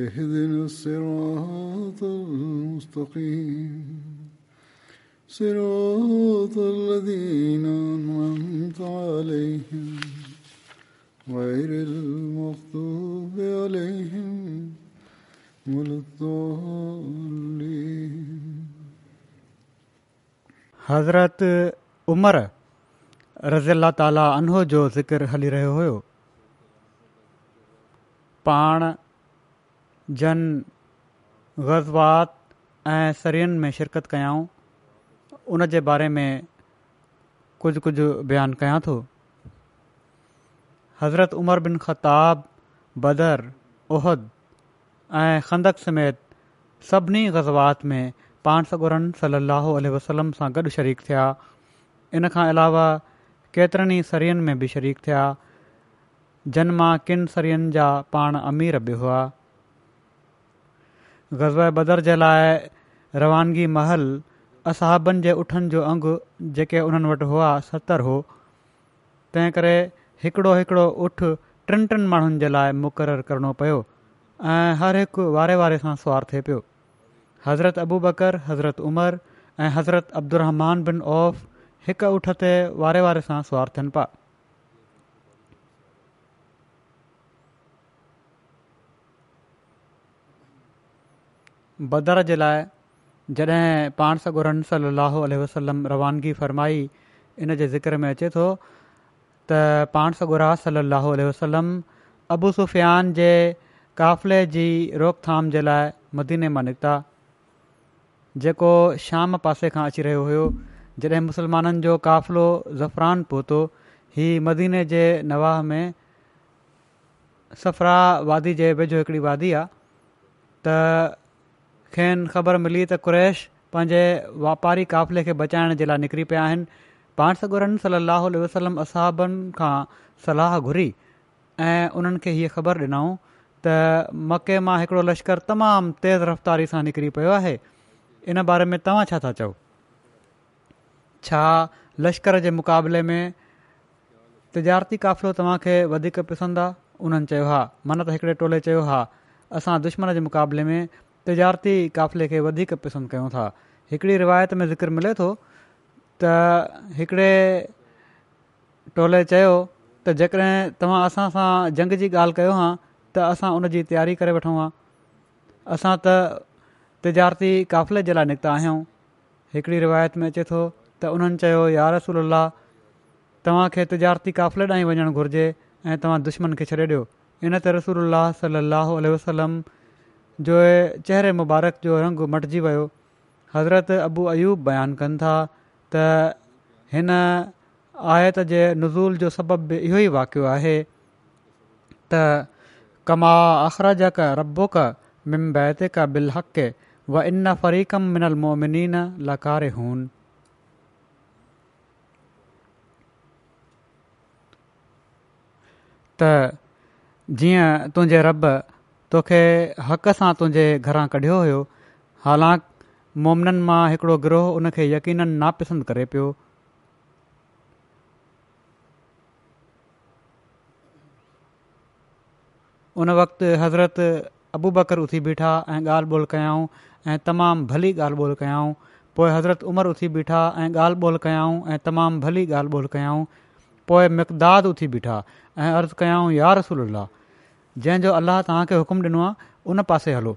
اهدنا الصراط المستقيم صراط الذين أنعمت عليهم غير المغضوب عليهم ولا الضالين حضرت عمر رضي الله تعالى عنه جو ذكر हली रहियो हुयो پان जन ग़ज़वात ऐं سرین में शिरकत कयाऊं उन जे बारे में कुझु कुझु बयानु कयां थो हज़रत उमर बिन ख़ताब बदर بدر ऐं खंदक समेत सभिनी ग़ज़वात में पाण सगुरन सलाहु आलहिं वसलम सां गॾु शरीक थिया इन खां अलावा केतिरनि ई सरनि में बि शरीक थिया जन मां किन सरियनि जा पाण अमीर बि हुआ गज़बे बदर जे लाइ रवानगी महल असाबनि जे उठनि जो अंगु जेके उन्हनि वटि हुआ सतरि हो तंहिं करे हिकिड़ो हिकिड़ो उठ टिनि टिनि माण्हुनि जे लाइ मुक़ररु करिणो पियो ऐं हर हिकु वारे वारे सां सवारु थिए पियो हज़रत अबू बकर हज़रत उमर ऐं हज़रत अब्दुरमान बिन औफ़ हिकुठ ते वारे वारे सां सवार थियनि पिया बदर जे लाइ जॾहिं पाण सॻो रन सलाहु वसलम रवानगी फरमाई इन जे ज़िक्र में अचे थो त पाण सॻोर सलाहु वसलम अबू सुफ़ियान जे क़ाफ़िले जी रोकथाम जे लाइ मदीने मां निकिता जेको शाम पासे खां अची रहियो हुयो जॾहिं मुसलमाननि जो क़ाफ़िलो ज़फ़रान पहुतो ही मदीने जे नवाह में सफ़रा वादी जे वेझो हिकिड़ी वादी आहे त खेनि ख़बर मिली त कुरैश पंहिंजे वापारी क़ाफ़िले खे बचाइण जे लाइ निकिरी पिया आहिनि पाण सॻुरनि सली वसलम असाबनि खां सलाह घुरी ऐं उन्हनि खे हीअ ख़बर ॾिनऊं त मके मां हिकिड़ो लश्कर तमामु तेज़ रफ़्तारी सां निकिरी पियो आहे इन बारे में तव्हां छा था चओ छा लश्कर जे मुक़ाबले में तिजारती क़ाफ़िलो तव्हांखे वधीक पसंदि आहे उन्हनि चयो हा मन त हिकिड़े टोले चयो हा असां दुश्मन जे मुक़ाबले में तिजारती क़ाफ़िले खे वधीक पसंदि कयूं था हिकिड़ी रिवायत में ज़िकर मिले थो त हिकिड़े टोले चयो त जेकॾहिं तव्हां असां सां जंग जी ॻाल्हि कयो हां त असां उनजी तयारी करे वठूं हा असां त तिजारती क़फ़िले जे लाइ निकिता आहियूं हिकिड़ी रिवायत में अचे थो त उन्हनि चयो यार रसोल तव्हांखे तिजारती क़ाफ़िले ॾांहुं वञणु घुरिजे ऐं तव्हां दुश्मन खे छॾे ॾियो इन ते रसूल सली वसलम जो चहिरे मुबारक जो रंग मटिजी वियो हज़रत अबू अयूब बयानु कनि था त हिन आयत जे नज़ूल जो सबबु इहो ई वाक़ियो आहे त कमा अख़र ज रबु क मिमैत का बिलहक व इन फरीक़म मिनल मोमिनीन लाकारे हुन त जीअं तुंहिंजे रब तोखे हक़ सां तुंहिंजे घरां कढियो हुयो हालांकि मुमिनन मां हिकिड़ो गिरह उनखे यकीननि नापसंदि करे पियो उन वक़्ति हज़रत अबू बकर उथी बीठा ऐं ॻाल्हि ॿोल कयाऊं ऐं तमामु भली ॻाल्हि ॿोल कयाऊं पोइ हज़रत उमर उथी बीठा ऐं ॻाल्हि ॿोल कयाऊं ऐं तमामु भली ॻाल्हि ॿोल कयाऊं पोइ मक़दाद उथी बीठा ऐं अर्ज़ु कयाऊं यार रसूला जंहिंजो अलाह तव्हांखे हुकुम ॾिनो आहे उन पासे हलो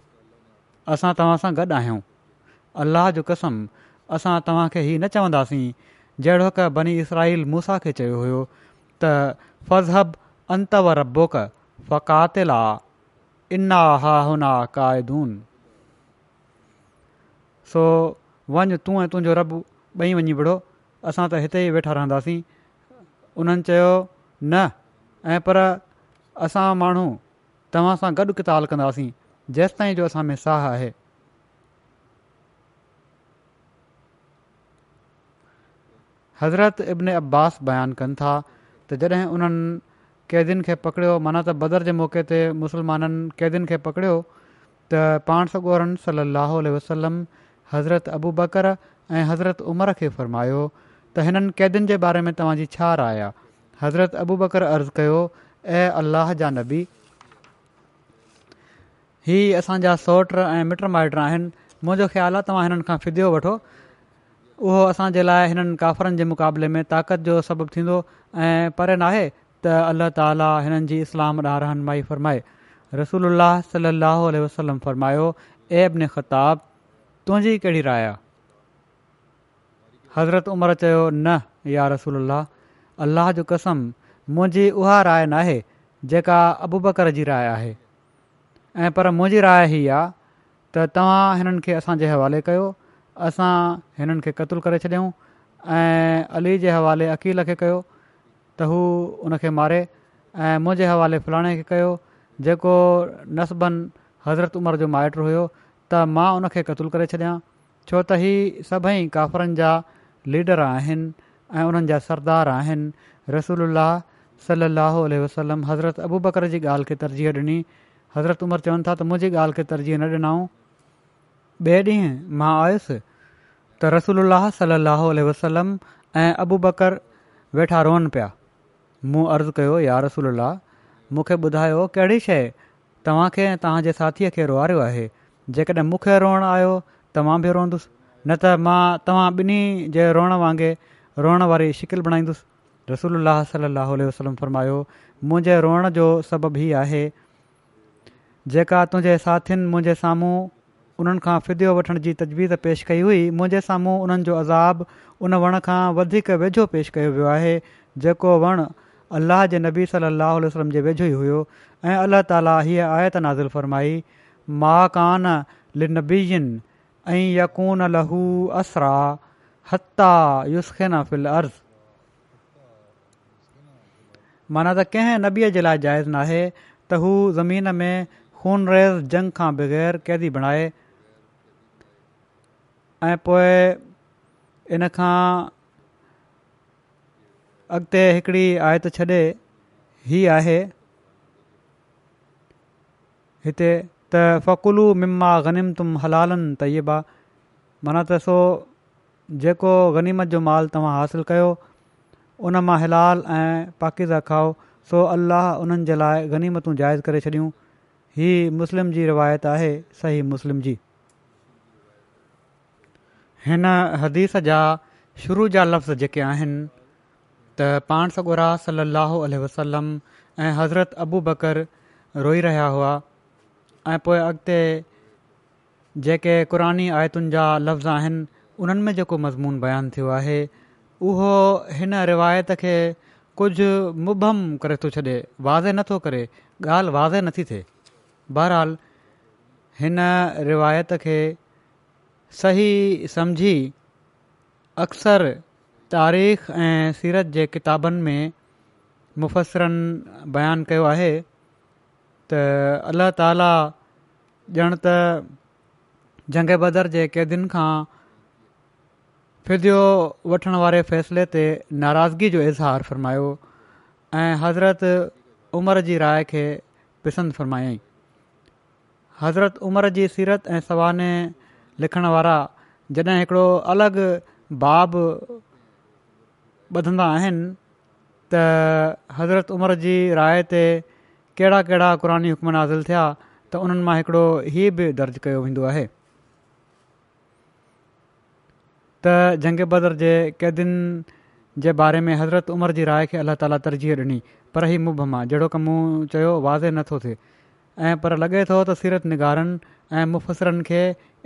असां तव्हां सां गॾु आहियूं अलाह जो कसम असां तव्हांखे ई न चवंदासीं जहिड़ो क बनी इसराल मूसा खे चयो हुयो त फ़ज़हब अंत व रबोक फ़क़ातिला इना हा हुना काय सो वञ तूं ऐं तुंहिंजो रब ॿई वञी बिड़ो असां त हिते ई वेठा रहंदासीं उन्हनि चयो न ऐं पर असां माण्हू तव्हां सां गॾु किताल कंदासीं जेसि ताईं जो असां में साह आहे हज़रत इब्न अब्बास बयानु कनि था त जॾहिं उन्हनि कैदियुनि खे पकड़ियो माना त बदर जे मौक़े ते मुसलमाननि क़ैदियुनि खे पकड़ियो त पाण सगोरनि सलाहु वसलम हज़रत अबू बकर ऐं हज़रत उमर खे फ़र्मायो त हिननि कैदियुनि जे बारे में तव्हांजी छा राय आहे हज़रत अबू बकर अर्ज़ु कयो ऐं अल्लाह जा नबी हीअ असांजा सौट ऐं मिट माइट आहिनि मुंहिंजो ख़्यालु आहे तव्हां हिननि खां फिदो वठो उहो असांजे लाइ हिननि काफ़रनि जे मुक़ाबले में ताक़त जो सबबु थींदो ऐं परे नाहे त अलाह ताला हिननि जी इस्लाम ॾा रहन माई फ़र्माए रसूल अलाह सलाहु वसलम फ़र्मायो एबिन ख़ताबु तुंहिंजी कहिड़ी राय हज़रत उमिरि चयो न या रसूल अलाह जो कसम मुंहिंजी उहा राय नाहे जेका अबुबकर जी राइ आहे ऐं पर मुंहिंजी राय ई आहे त तव्हां हिननि खे असांजे हवाले कयो असां हिननि खे क़तूल करे छॾियऊं ऐं अली जे हवाले अकील खे कयो त हू हुनखे मारे ऐं मुंहिंजे हवाले फलाणे खे कयो जेको नसबनि हज़रत उमिरि जो माइट हुयो त मां उनखे क़तूलु करे छॾियां छो त ही सभई काफ़रनि जा लीडर आहिनि ऐं उन्हनि जा सरदार आहिनि रसूल सलाहु वसलम हज़रत अबूबकर जी ॻाल्हि खे तरजीह ॾिनी हज़रत उमरि चवनि था त मुंहिंजी ॻाल्हि खे तरजीह न ॾिनऊं ॿिए ॾींहुं मां आयुसि त रसूल सलाहु वसलम ऐं अबू बकर वेठा रोअनि पिया मूं अर्ज़ु कयो यार रसूल मूंखे ॿुधायो कहिड़ी शइ तव्हांखे ऐं तव्हांजे साथीअ खे रोआरियो आहे जेकॾहिं मूंखे रोअणु आयो त मां बि रोअंदुसि न त मां तव्हां ॿिन्ही जे रोअण वांगुरु रोअण वारी शिकिल बणाईंदुसि रसूल सलाह वसलम फरमायो मुंहिंजे रोअण जो सबबु ई आहे जेका तुंहिंजे साथियुनि मुंहिंजे साम्हूं उन्हनि खां फिदो वठण जी तजवीज़ पेश कई हुई मुंहिंजे साम्हूं उन्हनि जो उन वण खां वधीक वेझो पेश कयो वियो आहे जेको वणु अलाह जे नबी सलाह जे वेझो ई हुयो ऐं अलाह ताली हीअ आयत नाज़िल फरमाई मा कानबीन ऐं माना त कंहिं नबीअ जे लाइ जाइज़ नाहे त हू ज़मीन में ख़ून रेज़ जंग खां बग़ैर कैदी बणाए ऐं पोए इनखां अॻिते हिकिड़ी आयत छॾे ही आहे हिते त फ़कुलु मिम गनीमतुम हलालनि तयबा माना त सो जेको गनीमत जो माल तव्हां हासिलु कयो उन मां हिलाल ऐं पाकिज़ा खाओ सो अल्लाह उन्हनि जे लाइ गनीमतूं जाइज़ करे छॾियूं हीअ मुस्लिम जी रिवायत आहे सही मुस्लिम जी हिन हदीस जा शुरू जा लफ़्ज़ जेके आहिनि त पाण सगुरा सलाहु आलहिं वसलम ऐं हज़रत अबू बकर रोई रहिया हुआ ऐं पोइ अॻिते जेके क़ुरानी आयतुनि जा लफ़्ज़ आहिनि उन्हनि में जेको मज़मून बयानु थियो आहे उहो हिन रिवायत खे कुझु मुबम करे थो छॾे वाज़े नथो करे ॻाल्हि वाज़े नथी थिए बहराल हिन रिवायत खे सही समझी अक्सर तारीख़ ऐं सीरत जे किताबनि में मुफ़सरनि बयानु कयो आहे त अल्ला ताला ॼण त जगे बदर जे क़ैदियुनि खां फिद्यो वठणु वारे फ़ैसिले ते नाराज़गी जो इज़हारु फ़रमायो ऐं हज़रत उमिरि जी राय खे पिसंदि हज़रत उमिरि जी सीरत ऐं सवाने लिखण वारा जॾहिं हिकिड़ो अलॻि बाब ॿधंदा आहिनि त हज़रत उमिरि जी राय ते कहिड़ा कहिड़ा क़ुरानी हुक्म हासिल थिया त उन्हनि मां हिकिड़ो ही बि दर्ज कयो वेंदो आहे त जंग बदर जे कैदीनि जे बारे में हज़रत उमिरि जी राय खे अल्ला ताला तरजीह ॾिनी पर ई मुभम मां जहिड़ो कम मूं चयो वाज़े नथो थिए ऐं पर लॻे थो त सीरत निगारनि ऐं मुफ़सिरनि खे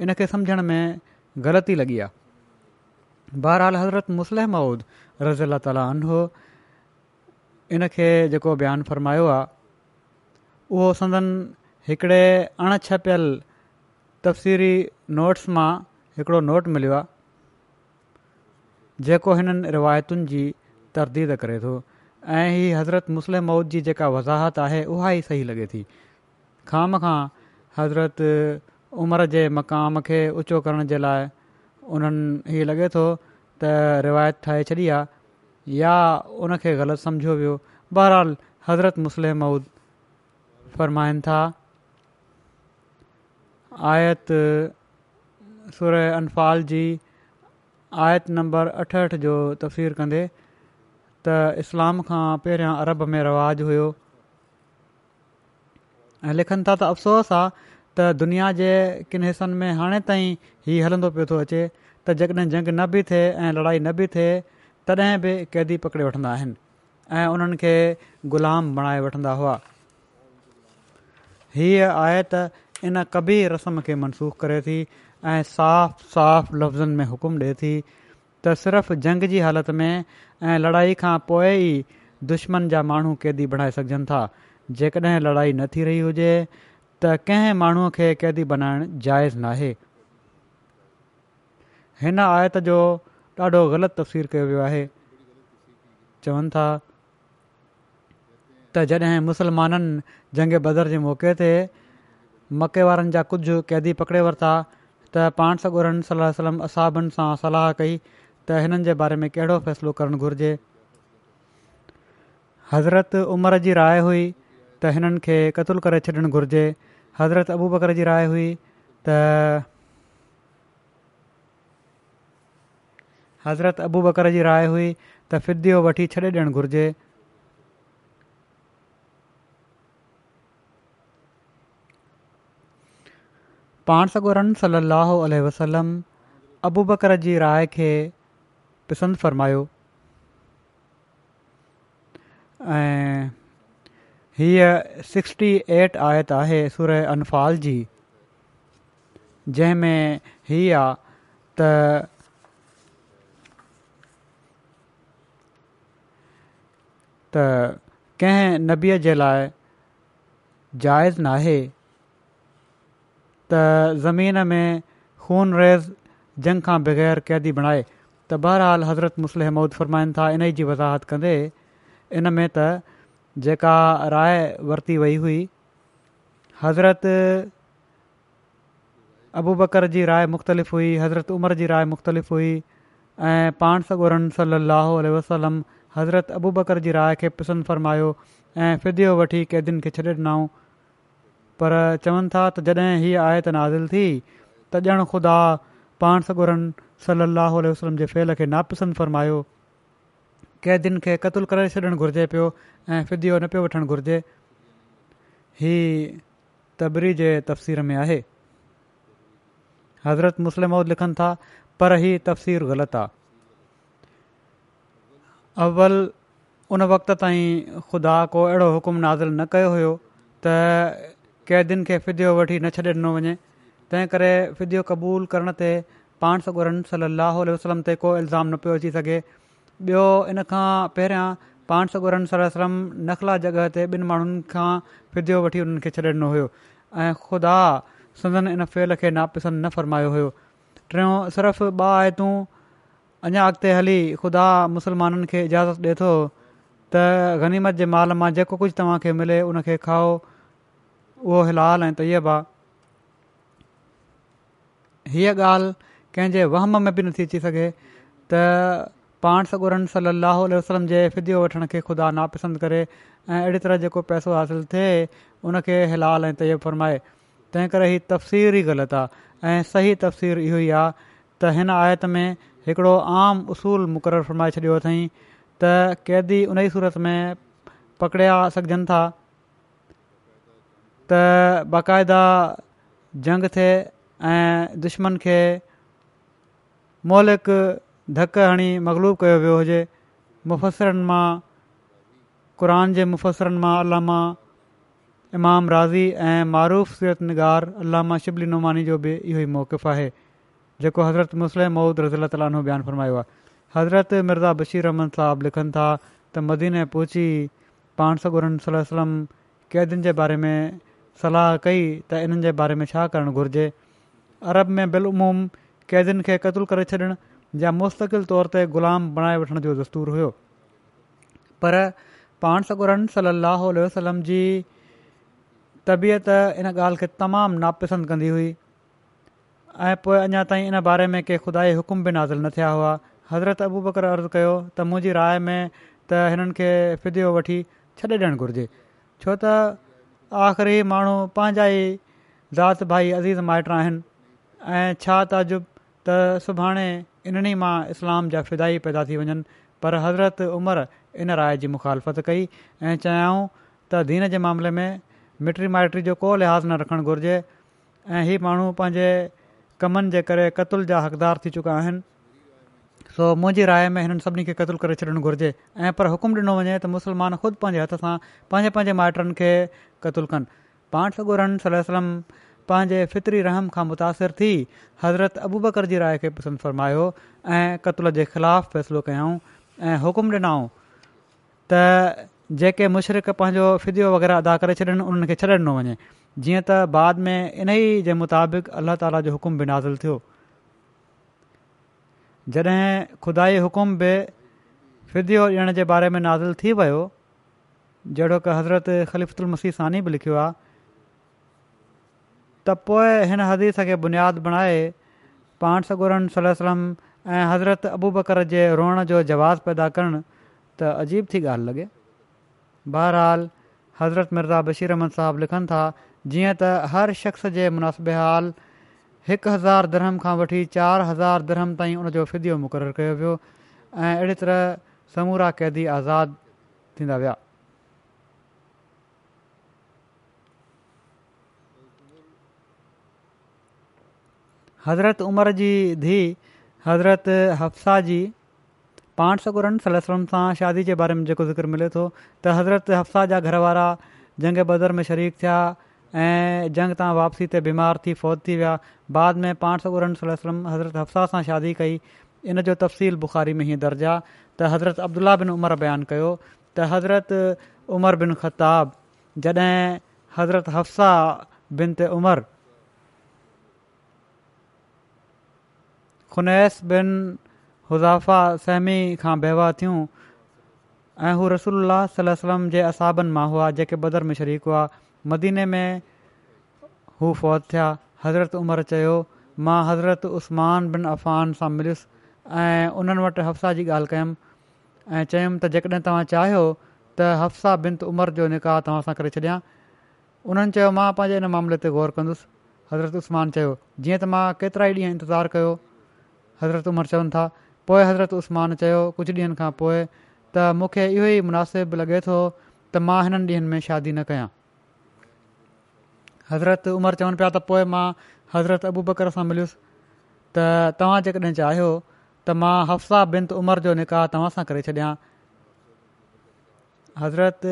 इनखे सम्झण में ग़लती लॻी आहे बहरहाल हज़रत मुसलम मऊद रज़ी अला तालो इन खे जेको बयानु फ़रमायो आहे उहो संदनि हिकिड़े अण तफ़सीरी नोट्स मां हिकिड़ो नोट मिलियो आहे जेको हिननि रिवायतुनि जी तरदीद करे थो ऐं हीअ हज़रत मुसलम माउद जी जेका वज़ाहत आहे उहा ई सही लॻे थी ख़ाम खां हज़रत उमिरि जे मक़ाम खे ऊचो करण जे लाइ उन्हनि हीअ लॻे थो त रिवायत ठाहे छॾी आहे या उन खे ग़लति सम्झो वियो बहरहाल हज़रत मुस्लिम मऊद फ़रमाइनि था आयत सुर अनफ़ाल जी आयत नंबर अठहठि जो तफ़सीर कंदे त इस्लाम खां पहिरियां अरब में रिवाज़ु हुयो ऐं लिखनि था त अफ़सोस आहे त दुनिया जे किन हिसनि में हाणे ताईं हीउ हलंदो पियो थो अचे त जॾहिं जंग न बि थिए ऐं लड़ाई न बि थिए तॾहिं बि कैदी पकिड़े वठंदा आहिनि ऐं उन्हनि ग़ुलाम बणाए वठंदा हुआ हीअ आहे त इन कबी रस्म खे मनसूख करे थी ऐं साफ़ साफ़ु लफ़्ज़नि में हुकुम ॾिए थी त सिर्फ़ु जंग जी हालति में ऐं लड़ाई खां पोइ ई दुश्मन जा माण्हू कैदी बणाए सघजनि था जेकॾहिं लड़ाई न थी रही हुजे त कंहिं माण्हूअ खे कैदी बनाइण जाइज़ नाहे हिन आयत जो ॾाढो ग़लति तफ़सीर कयो वियो आहे चवनि था त जॾहिं मुसलमाननि जंग बदर जे मौके ते मके वारनि जा कुझु कैदी पकिड़े वरिता त पाण सलम असाबनि सां सलाह कई त हिननि जे बारे में कहिड़ो फ़ैसिलो करणु घुरिजे हज़रत उमिरि जी राय हुई त हिननि खे क़तलु करे छॾणु घुरिजे हज़रत अबू बकर जी राय हुई त हज़रत अबू बकर जी राय हुई त फिदियो वठी ॾियणु घुरिजे पाण सगोरन रन स वसलम अबू बकर जी राय खे पसंदि फ़रमायो हीअ सिक्सटी एट आयत आहे सुर अनफाल जी जंहिंमें हीअ आहे त कंहिं नबीअ जे लाइ जाइज़ नाहे त ज़मीन में ख़ून रेज़ जंग खां बग़ैर क़ैदी बणाए त बहरहाल हज़रत मुसलिहमद फ़रमाइनि था इन ई जी वज़ाहति कंदे इन में त जेका राय वरिती वई हुई हज़रत अबू बकर जी राय मुख़्तलिफ़ु हुई हज़रत उमर जी राय मुख़्तलिफ़ु हुई ऐं पाण सॻुरनि सलाहु वसलम हज़रत अबू बकर जी राय खे पसंदि फ़र्मायो ऐं फिदियो वठी क़ैदियुनि खे छॾे ॾिनऊं पर चवनि था त जॾहिं हीअ आयत नाज़िल थी त ॼणु ख़ुदा पाण सरनि सलाहु वसलम जे फैल खे नापसंदि फ़र्मायो क़ैदिन खे क़तलु करे छॾणु घुरिजे पियो ऐं फिदियो न पियो वठणु घुरिजे ही तबरी जे तफ़सीर में आहे हज़रत मुस्लिम लिखनि था पर ही तफ़सीर ग़लति आहे अवल उन वक़्त ताईं ख़ुदा को अहिड़ो हुकुम नाज़िल न कयो हुयो त कैदियुनि खे फिदियो वठी न छॾे ॾिनो वञे तंहिं करे फिदियो क़बूल करण ते पाण सां गुरनि सली वसलम ते को इल्ज़ाम न पियो अची सघे ॿियो इन खां पहिरियां पाण सगोरन सरा नखला जॻह ते ॿिनि माण्हुनि खां फिदो वठी उन्हनि खे छॾे ॾिनो ख़ुदा सदन इन फेल खे नापसंद न फ़र्मायो हुयो टियों सिर्फ़ु ॿ आयतूं अञा अॻिते हली ख़ुदा मुस्लमाननि खे इजाज़त ॾिए थो त गनीमत जे माल मां जेको कुझु तव्हांखे मिले उनखे खाओ उहो हिलाल ऐं तयब आहे हीअ ॻाल्हि कंहिंजे वहम में बि नथी अची सघे पाण सॻुरनि सली अलाह वसलम जे फिदियो वठण खे ख़ुदा नापसंद करे ऐं अहिड़ी तरह जेको पैसो हासिलु थिए उन खे हिलाल ऐं तय फरमाए तंहिं करे हीउ तफ़सीरु ई ग़लति आहे ऐं सही तफ़सीर इहो ई आहे त हिन आयत में हिकिड़ो आम उसूल मुक़ररु फरमाए छॾियो अथई त कैदी उन ई सूरत में पकड़िया सघजनि था त बाक़ाइदा जंग थिए ऐं दुश्मन खे मौलिक धकु हणी मगलूब कयो वियो हुजे मुफ़सिरनि मां क़ुर जे मुफ़सरनि मां अलामा इमाम राज़ी ऐं मरुूफ़ सीरत निगार अलामा शिबली नुमानी जो बि इहो ई मौक़फ़ु आहे जेको हज़रत मुस्लिम महुूद रज़ील तालीनो बयानु फ़रमायो आहे हज़रत मिर्ज़ा बशीर रहमान साहबु लिखनि था त मदीन पहुची पाण सगुरन सलम कैदियुनि जे बारे में सलाह कई त इन्हनि बारे में छा करणु घुरिजे अरब में बिलुमूम क़ैदियुनि खे क़त्लु करे छॾणु जा मुस्तक़िल तौर ते ग़ुलाम बणाए वठण जो दस्तूर हुओ पर पाण सगुरन सली लहल वसलम जी तबियत इन ॻाल्हि खे तमामु नापसंदि कंदी हुई ऐं पोइ अञा ताईं इन बारे में के ख़ुदा हुकुम बि नाज़िल न थिया हुआ हज़रत अबू बकर अर्ज़ु कयो त मुंहिंजी राय में त हिननि खे फिदियो वठी छॾे ॾियणु घुरिजे छो त आख़िरी माण्हू पंहिंजा ई ज़ाति भाई अज़ीज़ माइट आहिनि ऐं छा त अॼुब त सुभाणे इन्हनि मां इस्लाम जा फिदाई पैदा थी वञनि पर हज़रत उमिरि इन राय जी मुखालफ़त कई ऐं चाहियां त दीन जे मामले में मिटरी माइटी जो को लिहाज़ न रखणु घुरिजे ऐं इहे माण्हू पंहिंजे कमनि जे करे क़तल जा हक़दार थी चुका आहिनि सो मुंहिंजी राय में हिननि सभिनी खे क़तलु करे छॾणु घुरिजे ऐं पर हुकुम ॾिनो वञे त मुस्लमान ख़ुदि पंहिंजे हथ सां पंहिंजे पंहिंजे माइटनि खे क़तुलु कनि पाण सगुरम पंहिंजे फितरी रहम खां मुतासिर थी हज़रत अबू बकर जी राय खे स फ़रमायो ऐं क़तल जे ख़िलाफ़ु फ़ैसिलो कयऊं ऐं हुकुम ॾिनाऊं त जेके मुशरिक़ पंहिंजो फिदियो वग़ैरह अदा करे छॾियनि उन्हनि खे छ्ॾे ॾिनो वञे जीअं त बाद में इन ई जे मुताबिक़ अल्लाह ताला जो हुकुम बि नाज़िल थियो जॾहिं खुदा हुकुम बि फिदियो ॾियण जे बारे में नाज़िल थी वियो जहिड़ो की हज़रत ख़लीफ़ुल मसीह सानी बि लिखियो आहे त पोइ हिन हदीस खे बुनियादु बणाए पांस सगुरन सलम ऐं हज़रत अबू बकर जे रोअण जो जवाबु पैदा करणु त अजीब थी ॻाल्हि लॻे बहरहाल हज़रत मिर्ज़ा बशीर अहमद साहब लिखनि था जीअं त हर शख़्स जे हाल हिकु हज़ार धर्म खां वठी चारि हज़ार धर्म ताईं हुन फिदियो मुक़ररु कयो वियो ऐं अहिड़ी तरह समूरा क़ैदी आज़ादु थींदा विया हज़रत उमिरि जी धीउ हज़रत हफ्साह जी पाण सौ ॻुड़न सलम सां शादी जे बारे में जेको ज़िक्र मिले थो त हज़रत हफ्साह जा घरवारा जंग बदर में शरीक़ थिया ऐं जंग तां वापसी ते बीमार थी फ़ौत थी विया बाद में पाण सौ ओॾन सलम हज़रत हफ्साह सां शादी कई इन जो तफ़सील बुख़ारी में हीअं दर्जु आहे त हज़रत अब्दुला बिन उमरि बयानु कयो त हज़रत उमर बिन ख़ताबु जॾहिं हज़रत हफ्साह बिन ते उमिरि ख़ुनैस बिन हुज़ाफ़ा सहमी खां बेवा थियूं ऐं हू रसूल सलम जे असाबनि मां हुआ जेके बदर में शरीक़ हुआ मदीने में हू फ़ौत थिया हज़रत उमिरि चयो मां हज़रत बिन अफ़ान सां मिलियुसि ऐं उन्हनि वटि हफ़्साह जी ॻाल्हि कयुमि ऐं चयुमि त जेकॾहिं तव्हां चाहियो त हफ्साह बिनत उमर जो निकाह तव्हां सां करे उन्हनि चयो मां पंहिंजे मामले ते गौर कंदुसि हज़रत उस्मान चयो जीअं त मां केतिरा ई ॾींहं इंतिज़ारु कयो हज़रत عمر चवनि था पोइ हज़रत उस्मान चयो कुझु ॾींहंनि खां पोइ त मूंखे इहो ई मुनासिबु लॻे थो त मां हिननि ॾींहंनि में शादी न कयां हज़रत उमिरि चवनि पिया त पोइ मां हज़रत अबू बकर सां मिलियुसि त तव्हां जे चाहियो त मां हफ़्साह बिंत उमिरि जो निकाह तव्हां सां करे छॾिया हज़रत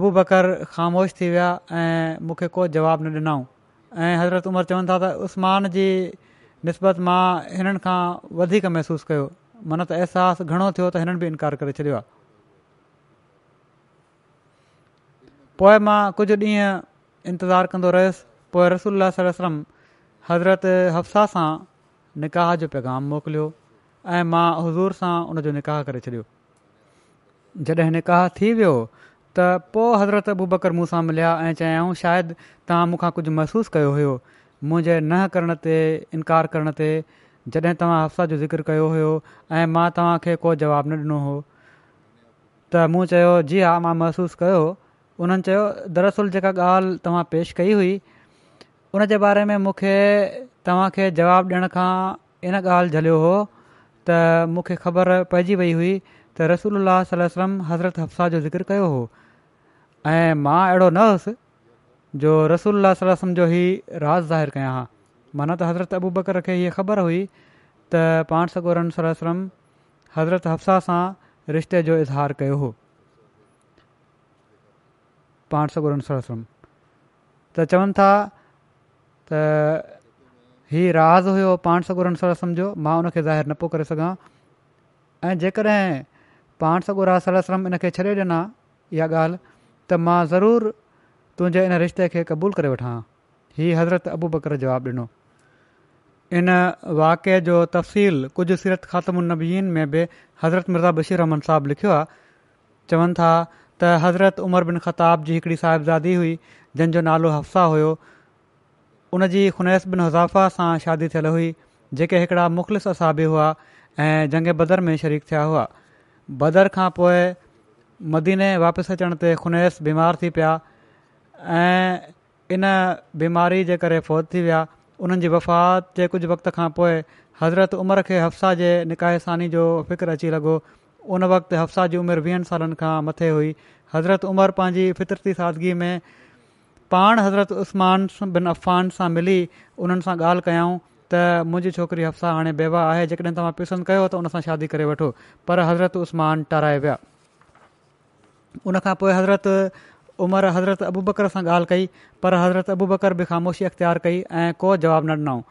अबू बकर ख़ामोश थी विया ऐं मूंखे को जवाबु न ॾिनऊं ऐं हज़रत चवनि था त जी निस्बत मां हिननि खां वधीक महसूसु कयो मन त अहसासु घणो थियो त हिननि बि इनकार करे छॾियो आहे पोइ मां कुझु ॾींहं इंतज़ारु कंदो रहियुसि पोइ रसोल्ला सलम हज़रत हफ्साह सां निकाह जो पैगाम मोकिलियो ऐं मां हज़ूर सां उन जो निकाह करे छॾियो जॾहिं निकाह थी वियो त पोइ हज़रत अबू बकर मूं सां मिलिया ऐं चयाऊं शायदि तव्हां मूंखां कुझु महसूसु कयो हुयो मुंहिंजे न करण ते इनकार करण ते जॾहिं तव्हां हफ्साह जो ज़िकिर कयो हुयो ऐं मां तव्हांखे को जवाबु न ॾिनो हो, त मूं चयो जी हा मां महसूसु कयो उन्हनि चयो दरसल जेका ॻाल्हि तव्हां पेशि कई हुई उन जे बारे में मूंखे तव्हां जवाबु ॾियण खां इन ॻाल्हि झलियो हुओ त मूंखे ख़बर पइजी वई हुई त रसूल अल हज़रत हफसाह जो ज़िकिर कयो हो ऐं मां अहिड़ो न हुउसि जो रसूल सलम जो ई राज़ ज़ाहिरु कयां हा माना त हज़रत अबू बकर खे हीअ ख़बर हुई त पाण सॻोरनि सलम हज़रत हफ्साह सां रिश्ते जो इज़हार कयो हो पाण सगोरम त चवनि था त हीउ राज़ हुयो पाण सगोरम जो मां उनखे ज़ाहिर न पियो करे सघां ऐं जेकॾहिं पाण सगुरास खे छॾे ॾिना इहा ॻाल्हि त मां ज़रूरु तुंहिंजे इन रिश्ते खे क़बूल करे वठां हीउ हज़रत अबू बकर जवाबु ॾिनो इन वाक़े जो तफ़सील कुझु सीरत ख़ात्मुन नबीन में बि हज़रत मिर्ज़ा बशीर रहमन साहबु लिखियो आहे चवनि था त हज़रत उमर बिन खताब जी हिकिड़ी साहिबज़ादी हुई जंहिंजो नालो हफ़्सा हुयो उन जी ख़ुनैस बिन हज़ाफ़ा सां शादी थियल हुई जेके हिकिड़ा मुख़लिस असाबी हुआ ऐं जंग बदर में शरीक थिया हुआ बदर खां पोइ मदीने वापसि अचण ते ख़ुनैस बीमार थी पिया इन बीमारी जे करे फौत थी विया उन्हनि जी वफ़ात जे कुझु वक़्त खां पोइ हज़रत उमिरि खे हफ्साह जे निकाहिसानी जो फ़िक्र अची लॻो उन वक़्तु हफ़्साह जी उमिरि वीहनि सालनि खां मथे हुई हज़रत उमिरि पंहिंजी फितरती सादगी में पाण हज़रत उस्मान बिन अफ़ान सां मिली उन्हनि सां ॻाल्हि कयऊं त मुंहिंजी छोकिरी हफ़्साह हाणे बेवा आहे जेकॾहिं तव्हां पीसंदि कयो त उन सां शादी करे वठो पर हज़रत उस्मान टाराए विया उनखां पोइ हज़रति उमर हज़रत अबू बकर सां ॻाल्हि कई पर हज़रत अबू बकर बि ख़ामोशी अख़्तियार कई ऐं को जवाबु न ॾिनऊं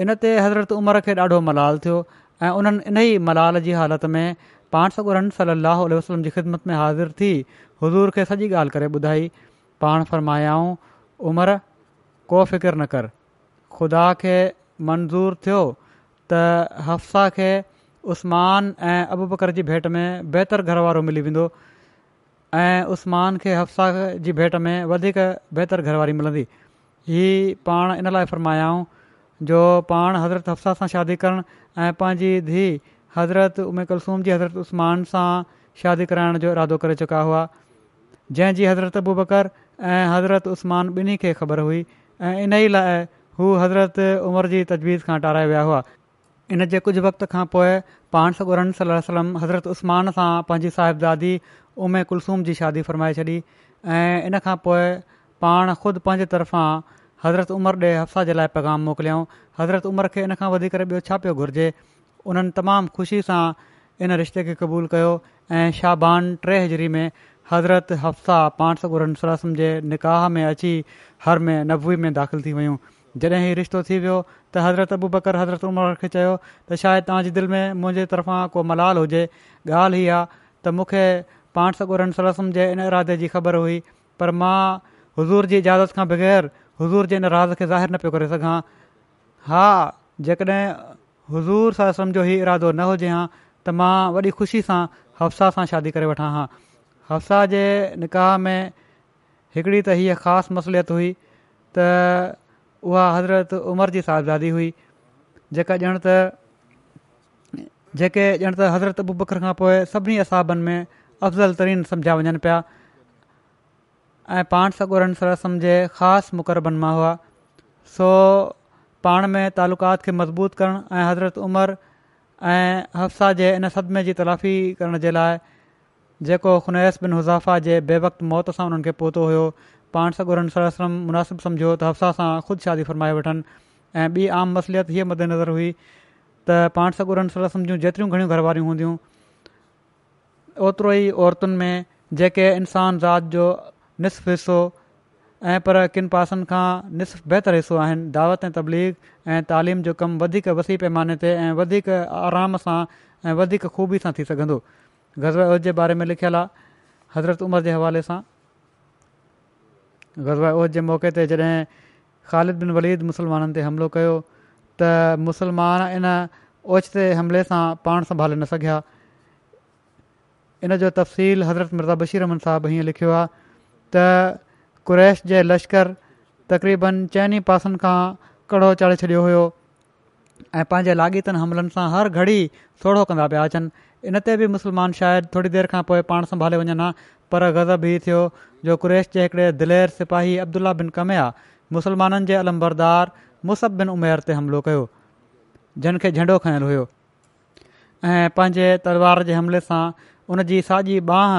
इन ते हज़रत उमिरि खे ॾाढो मलाल थियो ऐं उन्हनि इन ई मलाल जी हालति में पाण सगुरन सली वसलम जी ख़िदमत में हाज़िर थी हज़ूर खे सॼी ॻाल्हि करे ॿुधाई पाण फ़रमायाऊं उमिरि को फ़िकिर न कर ख़ुदा खे मंज़ूर थियो त हफ्सा खे उस्मान ऐं अबू बकर जी भेंट में बहितर घर मिली वेंदो ऐं उस्मान खे हफ़्साह जी भेट में वधीक बहितरु घरवारी मिलंदी हीअ पाण इन लाइ फरमायाऊं जो पाण हज़रत हफ्साह सां शादी करणु ऐं पंहिंजी धीउ हज़रत उमे कलसूम जी हज़रत उस्तमान सां शादी कराइण जो इरादो करे चुका हुआ जंहिंजी हज़रत बुबकर ऐं हज़रत उसमान ॿिन्ही खे ख़बर हुई ऐं इन ई लाइ हू हज़रत उमिरि जी तजवीज़ खां ठाराए विया हुआ इन जे कुझु वक़्त खां पोइ पाण सॻु सलम हज़रतमान सां पंहिंजी साहिब उमे कुलसूम जी शादी फ़रमाए छॾी ऐं इन खां पोइ पाण ख़ुदि पंहिंजे तरफ़ां हज़रत उमिरि ॾे हफ़्सा जे लाइ पैगाम मोकिलियऊं हज़रत उमिरि खे इन खां वधीक ॿियो छा पियो घुरिजे उन्हनि तमामु ख़ुशी सां इन रिश्ते खे क़बूलु कयो ऐं शाहबान टे हज़री में हज़रत हफ़्सा पाण सर सम जे निकाह में अची हर में नबवी में दाख़िल थी वियूं जॾहिं हीउ रिश्तो थी वियो त हज़रत अबू बकर हज़रत उमिरि खे चयो त शायदि तव्हांजे दिलि में मुंहिंजे तरफ़ां को मलाल हुजे ॻाल्हि ई आहे त पाण सॻु सरसम जे इन इरादे जी ख़बर हुई पर मां हज़ूर जी इजाज़त खां बग़ैर हज़ूर जे इन राज़ खे ज़ाहिर न पियो करे सघां हा जेकॾहिं हुज़ूर सां सम्झो हीउ इरादो न हुजे हां त मां वॾी ख़ुशी सां हव्साह सां शादी करे वठां हा हव्सा जे निकाह में हिकिड़ी त हीअ ख़ासि मसलियत हुई त उहा हज़रत उमिरि जी साहिबादी हुई जेका ॼण त जेके ॼण त हज़रत बकर खां पोइ सभिनी असाबनि में अफ़ज़ल तरीन सम्झिया वञनि पिया ऐं पाण सॻोरनि सर रसम जे ख़ासि मुक़रबनि मां हुआ सो पाण में तालुक़ात खे मज़बूत करणु ऐं हज़रत उमिरि ऐं हफ़्सा जे इन सदमे जी तलाफ़ी करण जे लाइ जेको ख़ुनैस बिन हुज़ाफ़ा जे बे वक़्तु मौत सां उन्हनि खे पहुतो हुयो पाण सॻोरनिसम मुनासिबु सम्झो त हफ़्सा सां ख़ुदि शादी फरमाए वठनि ऐं ॿी आम मसलियत हीअ मदेनज़र हुई त पाण सॻोरन सर रसम जूं जेतिरियूं घणियूं घरवारियूं हूंदियूं ओतिरो ई औरतुनि में जेके इंसान ज़ात जो निसफ़ हिसो ऐं पर किन पासनि खां निसफ़ बहितरु हिसो आहिनि दावत ऐं तबलीग ऐं तालीम जो कमु वधीक वसी पैमाने ते ऐं वधीक आराम सां ऐं वधीक ख़ूबी सां थी सघंदो ग़ज़ा ओद जे बारे में लिखियलु आहे हज़रत उमिरि जे हवाले सां गज़वा ओद जे मौके ते जॾहिं ख़ालिद बिन वलीद मुस्लमाननि ते हमिलो कयो त मुसलमान इन ओचिते हमले सां पाण संभाले न सघिया इन जो तफ़सील हज़रत मिर्ज़ा बशीर बशीरमन साहब हीअं लिखियो आहे त कुरैश जे लश्कर तक़रीबनि चइनि पासनि खां कड़ो चाढ़े छॾियो हुयो ऐं पंहिंजे लाॻीतनि हमलनि सां हर घड़ी सोढ़ो कंदा पिया अचनि इन ते बि मुस्लमान शायदि थोरी देरि खां पोइ पाण संभाले वञनि हा पर ग़ज़ब हीअ थियो जो कुरैश जे हिकिड़े दिलेर सिपाही अब्दुल्ला बिन कमे कमिया मुस्लमाननि जे अलमबरदार बिन उमेर ते हमिलो कयो जिन खे झंडो खयलु हुयो ऐं पंहिंजे तलवार जे हमले सां उन जी साॼी बांह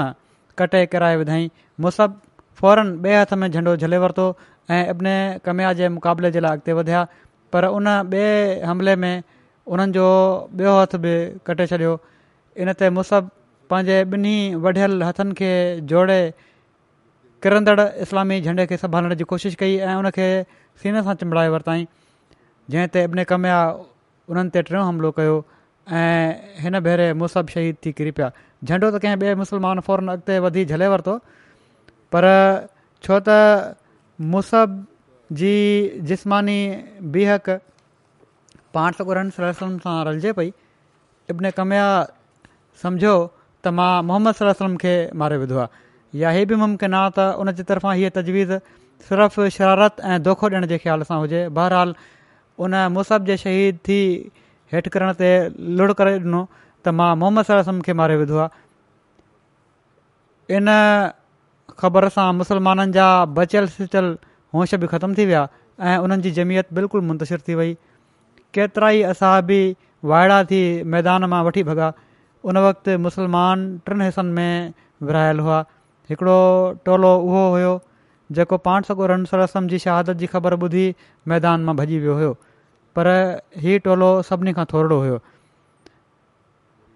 कटे किराए विधाईं मुसब फौरन ॿिए हथ में झंडो झले वरितो ऐं इबिनइ कमिया जे मुक़ाबले जे लाइ अॻिते वधिया पर उन ॿिए हमले में उन्हनि जो ॿियो हथ बि कटे छॾियो इन ते मुस पंहिंजे ॿिन्ही वढियल हथनि खे जोड़े किरंदड़ इस्लामी झंडे खे संभालण जी कोशिशि कई ऐं उनखे सीने सां चिमड़ाए वरिताईं जंहिं ते इबिनइ कमिया उन्हनि ते टियों हमिलो कयो ऐं हिन भेरे मुस शहीद थी किरी पिया झंडो त कंहिं ॿिए मुस्लमान फौरन अॻिते वधी झले वरितो पर छो त मुसहब जी जिस्मानी बिहक पाण त सलम सां रलिजे पई इब्न कमिया समुझो त मां मोहम्मद सलम खे मारे विधो आहे इहा इहो बि मुमकिन आहे त उनजे तरफ़ां हीअ तजवीज़ सिर्फ़ु शरारत ऐं दोखो ॾियण जे ख़्याल सां हुजे बहरहालु उन मुसब जे शहीद थी हेठि करण ते लुड़ करे ॾिनो त मां मोहम्मद सलम खे मारे विधो आहे इन ख़बर सां मुसलमाननि जा बचियल सचियल होश बि ख़तमु थी विया ऐं उन्हनि जी जमियत बिल्कुलु मुंतशिर थी वई केतिरा ई असां बि वाइड़ा थी मैदान मां वठी भॻा उन वक़्तु मुसलमान टिनि हिसनि में विरहायल हुआ हिकिड़ो टोलो उहो हुयो जेको पाण सर रनसरसम जी शहादत जी ख़बर ॿुधी मैदान मां भॼी वियो हुयो पर ही टोलो सभिनी खां थोरो हुयो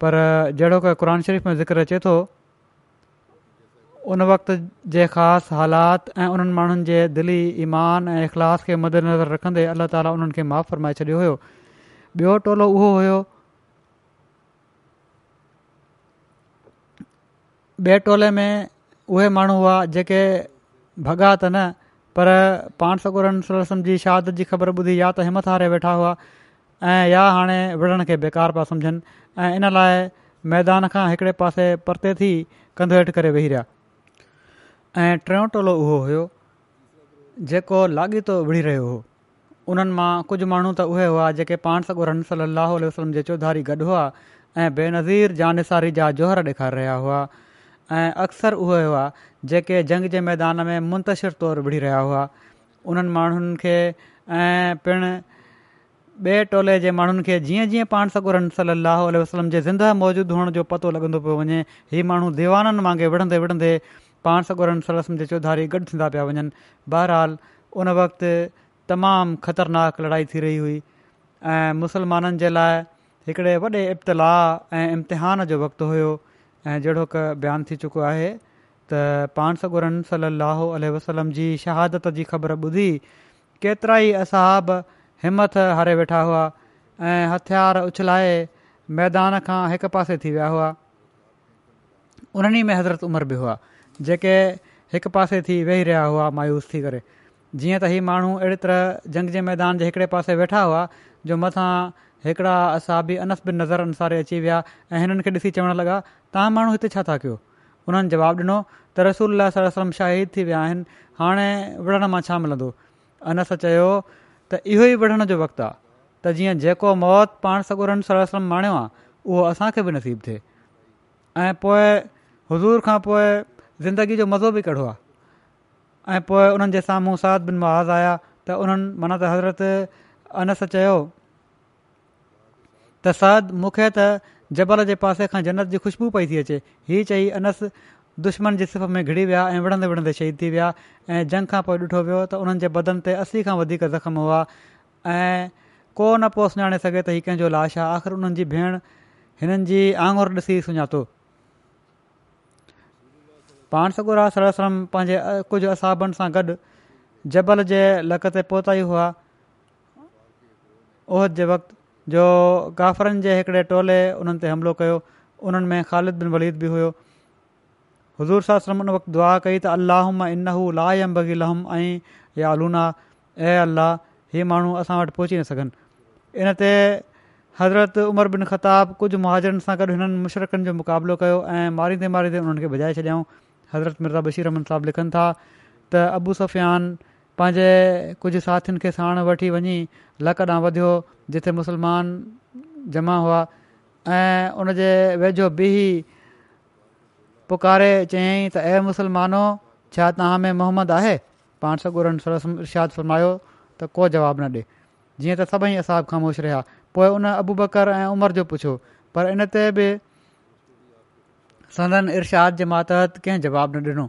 पर जहिड़ो को क़रान शरीफ़ में ज़िक्र अचे थो उन वक़्त जे ख़ासि हालात ऐं उन्हनि माण्हुनि जे दिलि ईमान ऐं इख़लास खे मदनज़र रखंदे अलाह ताला उन्हनि खे माफ़ु फरमाए छॾियो हुयो ॿियो टोलो उहो हुयो ॿिए टोले में उहे माण्हू हुआ जेके भॻा त न पर पाण सॻुर वसम जी शहादत जी ख़बर ॿुधी या त हारे वेठा हुआ ऐं या हाणे विढ़ण खे बेकार पिया सम्झनि ऐं इन लाइ मैदान खां हिकिड़े पासे परते थी कंध हेठि करे वेही रहिया ऐं टियों टोलो उहो हुयो जेको लाॻीतो विड़ी रहियो हुओ उन्हनि मां कुझु माण्हू त उहे हुआ जेके पान सॻुरम सलाहु वसलम जे चौधारी गॾु हुआ ऐं बेनज़ीर जानसारी जा जोहर ॾेखारे रहिया हुआ ऐं अक्सर उहे हुआ जेके जंग जे मैदान में मुंतशिर तौरु विढ़ी रहिया हुआ उन्हनि माण्हुनि खे ऐं पिणु टोले जे माण्हुनि खे जीअं जीअं पाण सगोरम सली अल वसलम जे ज़िंदह मौजूदु हुअण जो पतो लॻंदो पियो वञे हीअ माण्हू दीवाननि वांगुरु विढ़ंदे विढ़ंदे पाण सगोरमसल सलम जे चौधारी गॾु थींदा पिया वञनि बहरहाल उन वक़्तु तमामु ख़तरनाक लड़ाई थी रही हुई ऐं मुसलमाननि जे लाइ हिकिड़े वॾे इब्तलाउ ऐं इम्तिहान जो वक़्तु हुयो ऐं जहिड़ो क बयानु थी चुको आहे त पाण सगुरन सली अल वसलम जी शहादत जी ख़बर ॿुधी केतिरा ई असहाब हिमथ हारे वेठा हुआ ऐं हथियार उछलाए मैदान खां हिक पासे थी विया हुआ उन्हनि में हज़रत उमिरि बि हुआ जेके हिक पासे थी वेही रहिया हुआ मायूस थी करे जीअं त ही माण्हू अहिड़े तरह जंग जे मैदान जे हिकिड़े पासे वेठा हुआ जो मथां हिकिड़ा असाबी अनस्ब नज़र अनुसारे अची विया ऐं हिननि खे ॾिसी चवणु लॻा तव्हां माण्हू हिते छा था कयो उन्हनि जवाबु ॾिनो त रसूल सलम शाहिद थी विया आहिनि हाणे विढ़ण मां छा मिलंदो अनस चयो त इहो ई विढ़ण जो वक़्तु आहे त जीअं जेको मौत पाण सगुरनि सलम माणियो आहे उहो असांखे बि नसीबु थिए ऐं पोइ हज़ूर खां पोइ ज़िंदगी जो मज़ो बि कढो आहे ऐं पोइ उन्हनि जे साम्हूं साद बिन महाज़ आया त उन्हनि माना त हज़रत अनस चयो त साद मूंखे त जबल जे पासे खां जन्नत जी ख़ुशबू पई थी अचे हीउ चई अनस दुश्मन जे सिफ़ में घिरी विया ऐं विढ़ंदे विढ़ंदे शहीद थी विया ऐं जंग खां पोइ ॾिठो वियो त उन्हनि जे बदन ते असी खां वधीक हुआ ऐं को न पोइ सुञाणे सघे त हीउ कंहिंजो लाश आहे आख़िर उन्हनि जी भेण हिननि जी आंगुर ॾिसी सुञातो पाण सगुरा सरसम पंहिंजे कुझु असाबनि सां गॾु जबल जे लक ते पहुता ई हुआ ओहद जे जो गाफ़रनि जे हिकिड़े टोले उन्हनि ते हमिलो कयो उन्हनि में ख़ालिद बिन वलीद बि हुयो हज़ूर साहसम उन वक़्तु दुआ कई त अलाह मां इनहू ला या बगी लहम ऐं या अलूना ए अल्लाह ही माण्हू असां वटि पहुची न सघनि इन ते हज़रत उमर बिन ख़ताब कुझु मुहाजरनि सां गॾु हिननि मुशरकनि जो मुक़ाबिलो कयो ऐं मारींदे मारींदे उन्हनि खे भॼाए छॾियाऊं हज़रत मिर्ज़ा बशीर रमन साहबु लिखनि था त सफ़ियान पंहिंजे कुझु साथियुनि खे साण वठी वञी लक ॾांहुं वधियो जिथे मुसलमान जमा हुआ ऐं उन जे वेझो बीह पुकारे चयाईं त ए मुसलमानो छा तव्हां में मोहम्मद आहे पाण सगुरनि इर्शादु फरमायो त को जवाबु न ॾिए जीअं त सभई असाब ख़ामोश रहिया पोइ उन अबू बकर ऐं उमिरि जो पुछो पर इन ते बि सननि इर्शाद जे मातहत कंहिं जवाबु न ॾिनो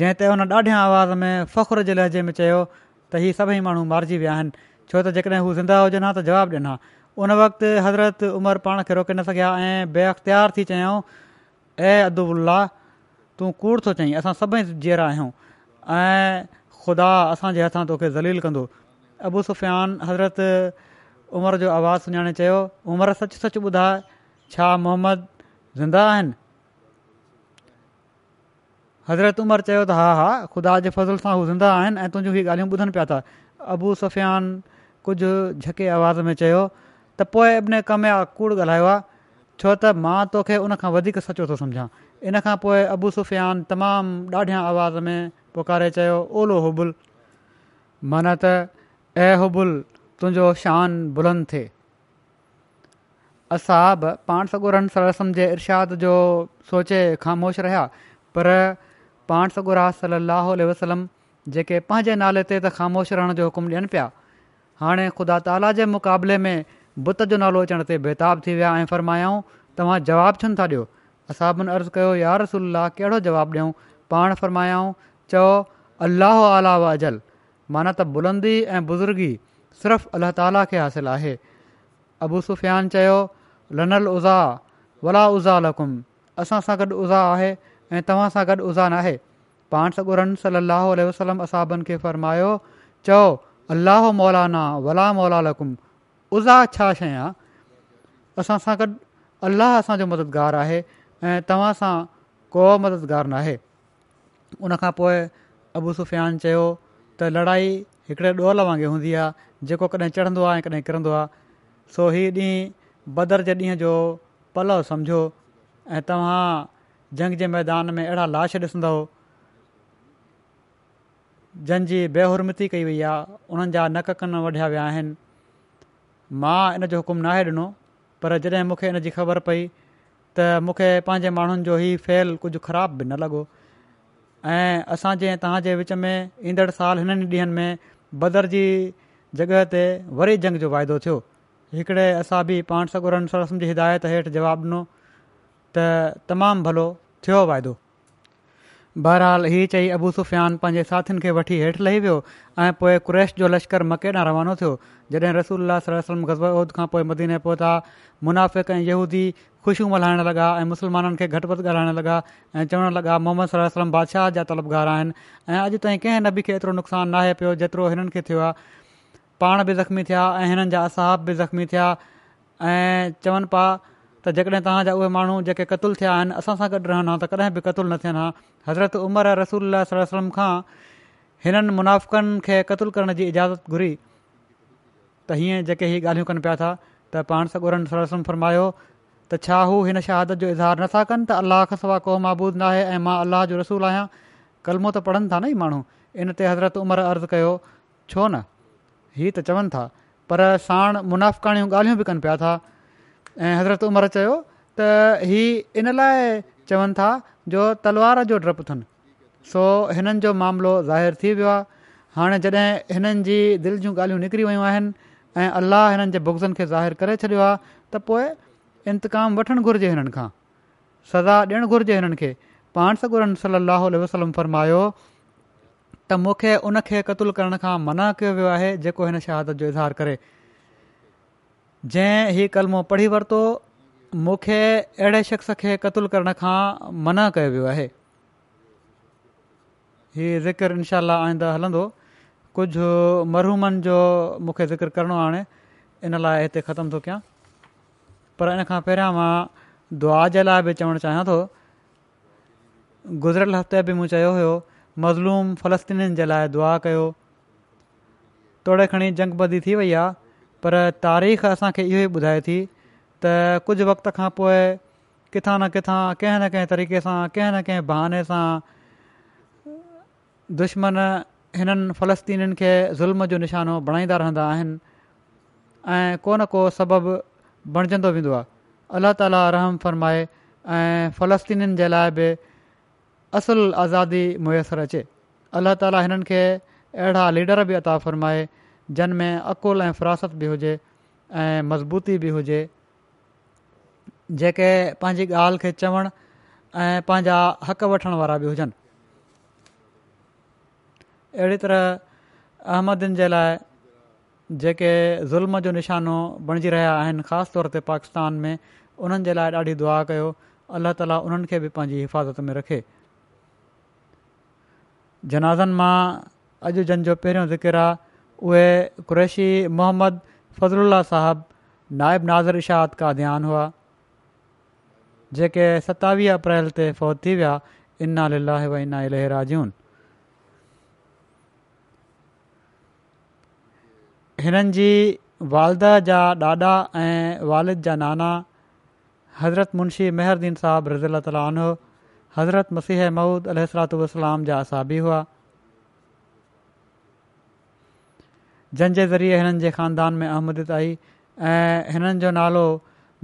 जंहिं ते हुन ॾाढियां आवाज़ में फ़खुर जे लहजे में चयो त हीउ सभई माण्हू मारिजी विया आहिनि छो त जेकॾहिं हू ज़िंदा हुजनि हा त जवाबु ॾिना हा उन वक़्तु हज़रत उमिरि पाण खे रोके न सघिया ऐं बे अख़्तियार थी ए अबुबुल्ला तूं कूड़ थो चयईं असां सभई जीअरा आहियूं ऐं ख़ुदा असांजे हथां तोखे ज़लील कंदो अबू सुफ़ियान हज़रत उमिरि जो आवाज़ु सुञाणे चयो उमिरि सच सच ॿुधाए छा मोहम्मद ज़िंदा आहिनि हज़रत उमिरि चयो त हा हा ख़ुदा जे फज़िल सां हू ज़िंदा आहिनि ऐं तुहिंजियूं ही ॻाल्हियूं ॿुधनि पिया था अबू सुफ़ियान कुझु झके आवाज़ में चयो त पोइ अबने कम कूड़ ॻाल्हायो आहे छो त मां तोखे उन खां वधीक सचो थो समुझां इन खां पोइ अबू सुफ़ियान तमामु ॾाढियां आवाज़ में पुकारे चयो ओलो हुबुल माना त अबुल तुंहिंजो शान बुलंद थिए असां बि पाण सगुरनिसम जे इर्शाद जो सोचे ख़ामोश रहिया पर पाण सॻु रहम जेके पंहिंजे नाले ते त ख़ामोश रहण जो हुकुम ॾियनि पिया हाणे ख़ुदा ताला जे मुक़ाबले में बुत जो नालो अचण ते बेताब थी विया ऐं फ़र्मायाऊं तव्हां जवाबु छो न था ॾियो असां बिन अर्ज़ु कयो यार रसला कहिड़ो जवाबु ॾियूं पाण फ़र्मायाऊं चयो अलाह आला व अजल माना त बुलंदी ऐं बुज़ुर्गी सिर्फ़ु अलाह ताला खे हासिलु आहे अबू सुफ़ियान चयो लल उज़ा वला उज़ा लकुम असां सां गॾु उज़ा आहे ऐं तव्हां सां गॾु उज़ा न आहे पाण सगुरनि सली वसलम असाबनि खे फरमायो चओ अलाह मौलाना वला मौला उज़ा छा शइ आहे असां सां गॾु अलाह असांजो मददगारु आहे ऐं तव्हां सां को मददगारु न उन उनखां पोइ सुफ़ियान चयो त लड़ाई हिकिड़े डोल वांगुरु हूंदी आहे जेको कॾहिं चढ़ंदो आहे ऐं कॾहिं किरंदो आहे सो हीउ ॾींहुं बदर जे ॾींहं जो सम्झो ऐं जंग जे मैदान में अहिड़ा लाश ॾिसंदो जंहिंजी बेहुरमती कई वई आहे उन्हनि जा नक कन वढिया विया आहिनि मां इन जो हुकुम नाहे ॾिनो पर जॾहिं मूंखे इन जी ख़बर पई त मूंखे पंहिंजे माण्हुनि जो ई फहिल कुझु ख़राब बि न लॻो ऐं असांजे तव्हांजे विच में ईंदड़ साल हिननि ॾींहनि में बदरजी जॻहि ते वरी जंग जो फ़ाइदो थियो हिकिड़े असां बि पाण सगुरनि सरसम जी हिदायत हेठि जवाबु ॾिनो त तमामु भलो थियो वाइदो बहरहाल हीउ चई अबू सुफ़ियान पंहिंजे साथियुनि खे वठी हेठि लही वियो ऐं पोइ क्रैश जो लश्कर मकेॾां रवानो थियो जॾहिं रसूल सलम गज़बद खां पोइ मदीने पहुता मुनाफ़िक ऐं यहूदी ख़ुशियूं मल्हाइणु लॻा ऐं मुस्लमाननि खे घटि वधि ॻाल्हाइणु लॻा ऐं चवणु लॻा मोहम्मद सलाह बादशाह जा तलबगार आहिनि ऐं अॼु ताईं कंहिं नबी खे एतिरो नुक़सानु नाहे पियो जेतिरो हिननि खे थियो पाण बि ज़ख़्मी थिया ऐं हिननि जा असहाब बि ज़ख़्मी थिया ऐं चवनि पिया त जेकॾहिं तव्हांजा उहे माण्हू जेके क़तलु थिया आहिनि असां सां गॾु रहनि हा त कॾहिं बि क़तलु न थियनि हा हज़रत उमर रसूल सलो सलम खां हिननि मुनाफ़क़नि खे क़तुलु करण जी इजाज़त घुरी त हीअं जेके ही ॻाल्हियूं कनि पिया था त पाण सॻु उन्हनि सरो त छा हू हिन शहादत जो इज़हार नथा कनि त अलाह खां सवाइ को महबूद न आहे ऐं मां अलाह जो रसूल आहियां कलमो त पढ़नि था न ई माण्हू इन ते हज़रत उमर अर्ज़ु कयो छो न हीउ त चवनि था पर साण मुनाफ़ियूं ॻाल्हियूं बि कनि पिया था ऐं हज़रत उमिरि चयो त ही इन लाइ चवनि था जो तलवार जो डपु थियनि सो हिननि जो मामिलो ज़ाहिर थी वियो आहे हाणे जॾहिं हिननि जी दिलि जूं ॻाल्हियूं निकिरी वियूं आहिनि ऐं अलाह हिननि जे बुगज़नि खे ज़ाहिरु करे छॾियो आहे त पोइ इंतकामु वठणु घुरिजे हिननि खां सज़ा ॾियणु घुरिजे हिननि खे पाण सगुरन सली वसलम फरमायो त मूंखे उनखे क़तूल करण खां मना कयो वियो आहे जेको हिन शहादत जो इज़हार करे जंहिं हीउ कलमो पढ़ी वरितो मूंखे अहिड़े शख़्स खे क़तुलु करण खां मना कयो वियो आहे हीअ ज़िक्र इनशा आईंदा हलंदो कुझु मरहूमनि जो मूंखे ज़िक्र करिणो हाणे इन लाइ हिते ख़तमु थो कयां पर इन खां पहिरियां मां दुआ जे लाइ बि चवणु चाहियां थो गुज़िरियल हफ़्ते बि मूं चयो हुयो मज़लूम फ़लस्तीनीनि जे लाइ दुआ कयो तोड़े खणी जंग बदी थी वई आहे पर तारीख़ असांखे इहो ई ॿुधाए थी त कुझु वक़्त खां पोइ किथां न किथां कंहिं न कंहिं तरीक़े सां कंहिं न कंहिं बहाने सां दुश्मन हिननि फ़लस्तीनीनि खे ज़ुल्म जो निशानो बणाईंदा रहंदा को न को सबबु बणजंदो वेंदो आहे अलाह ताला रहम फ़रमाए ऐं फ़लस्तीनीनि जे लाइ बि असुलु आज़ादी मुयसरु अचे अलाह ताला हिननि खे लीडर बि अता फ़रमाए जन में अक़ुल ऐं फिरासत बि हुजे ऐं मज़बूती बि हुजे जेके पंहिंजी ॻाल्हि खे चवण ऐं पंहिंजा हक़ वठण वारा बि हुजनि अहिड़ी तरह अहमदनि जे लाइ जेके ज़ुल्म जो निशानो बणिजी रहिया आहिनि ख़ासि तौर ते पाकिस्तान में उन्हनि जे लाइ ॾाढी दुआ कयो अल्ल्ह ताली उन्हनि खे बि पंहिंजी हिफ़ाज़त में रखे जनाज़नि मां अॼु जन जो पहिरियों आहे उहेशी मुहम्मद फज़ला साहब नाइब नाज़र इशाद का दयान हुआ जेके सतावीह अप्रैल ते फ़ौत थी विया इन लना लेरा जून हिननि जी वालदा जा ॾाॾा ऐं वालद जा नाना हज़रत मुंशी मेहर्दीन साहब रज़ीला तालन हुओ हज़रत मसीह महूद अल सलातलाम जा असाबी हुआ जंहिंजे ज़रिए हिननि जे ख़ानदान में आमदित आई ऐं हिननि जो नालो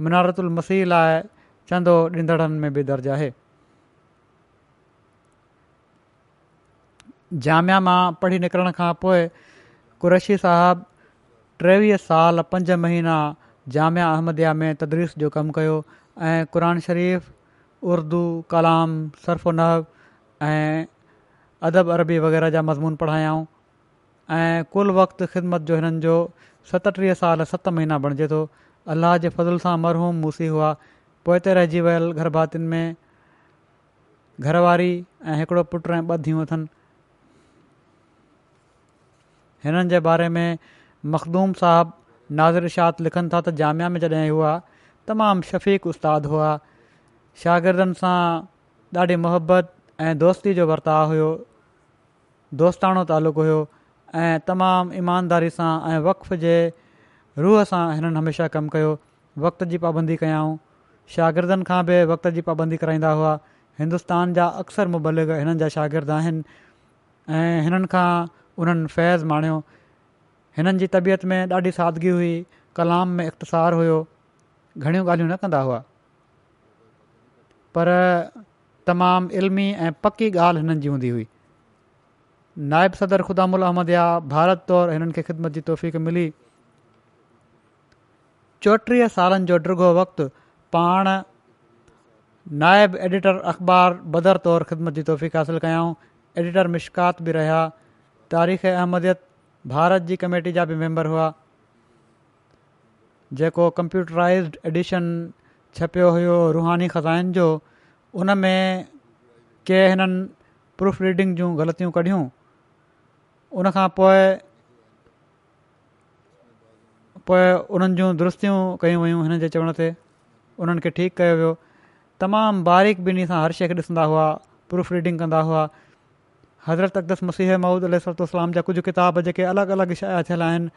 मिनारत उल मसीह लाइ चंदो ॾींदड़नि में बि दर्जु आहे जामिया मां पढ़ी निकिरण खां पोइ क़ुशी साहबु टेवीह साल पंज महीना जामिया अहमदिया में तदरीस जो कमु कयो ऐं क़ुर शरीफ़ उर्दू कलाम सर्फ नहब ऐं अदब अरबी वग़ैरह जा मज़मून पढ़ायाऊं कुल वक़्तु ख़िदमत जो हिननि जो सतटीह साल सत महीना बणिजे थो अलाह जे फज़िल सां मरहूम मुसी हुआ पोइ त रहिजी वियल गरभातियुनि में घरवारी ऐं हिकिड़ो पुटु ऐं ॿ धीअ अथनि हिननि जे बारे में मखदूम साहबु नादिरशात लिखनि था त जामिया में जॾहिं हुआ तमामु शफ़ीकु उस्तादु हुआ शागिर्दनि सां ॾाढी मोहबत ऐं दोस्ती जो वर्ताव हुयो दोस्ताणो तालुक़ु हुयो ऐं तमामु ईमानदारी सां ऐं वक़ जे रूह सां हिननि हमेशह कमु कयो वक़्त जी पाबंदी कयाऊं शागिर्दनि खां बि वक़्त जी पाबंदी कराईंदा हुआ हिंदुस्तान जा अक्सर मुबलिक हिननि जा शागिर्द आहिनि ऐं हिननि खां उन्हनि फैज़ माणियो हिननि जी तबियत में ॾाढी सादगी हुई कलाम में इख़्तसारु हुयो घणियूं ॻाल्हियूं न कंदा हुआ पर तमामु इल्मी ऐं पकी ॻाल्हि हिननि जी हूंदी हुई नायब सदर ख़ुदामु उल अहमदया भारत तौरु हिननि खे ख़िदमत जी तौफ़ीक़ मिली चोटीह सालनि जो डुॻो वक़्ति पाण नायब एडिटर अख़बार बदर तौरु ख़िदमत जी तौफ़ीक़ हासिलु कयऊं एडिटर मिश्कात बि रहिया तारीख़ अहमदीअ भारत जी कमेटी जा बि मैंबर हुआ जेको कम्प्यूटराइज़्ड एडिशन छपियो हुयो रुहानी ख़ज़ाइन जो उन में के हिननि प्रूफ रीडिंग जूं ग़लतियूं कढियूं उनखां पोइ उन्हनि जूं दुरुस्तियूं कयूं वयूं हिन जे चवण ते उन्हनि खे ठीकु कयो वियो तमामु बारीक़ बिनी सां हर शइ खे ॾिसंदा हुआ प्रूफ रीडिंग कंदा हुआ हज़रत अक़दस मसीह महमूद अलसलाम जा कुझु किताब जेके अलॻि अलॻि शाया थियल आहिनि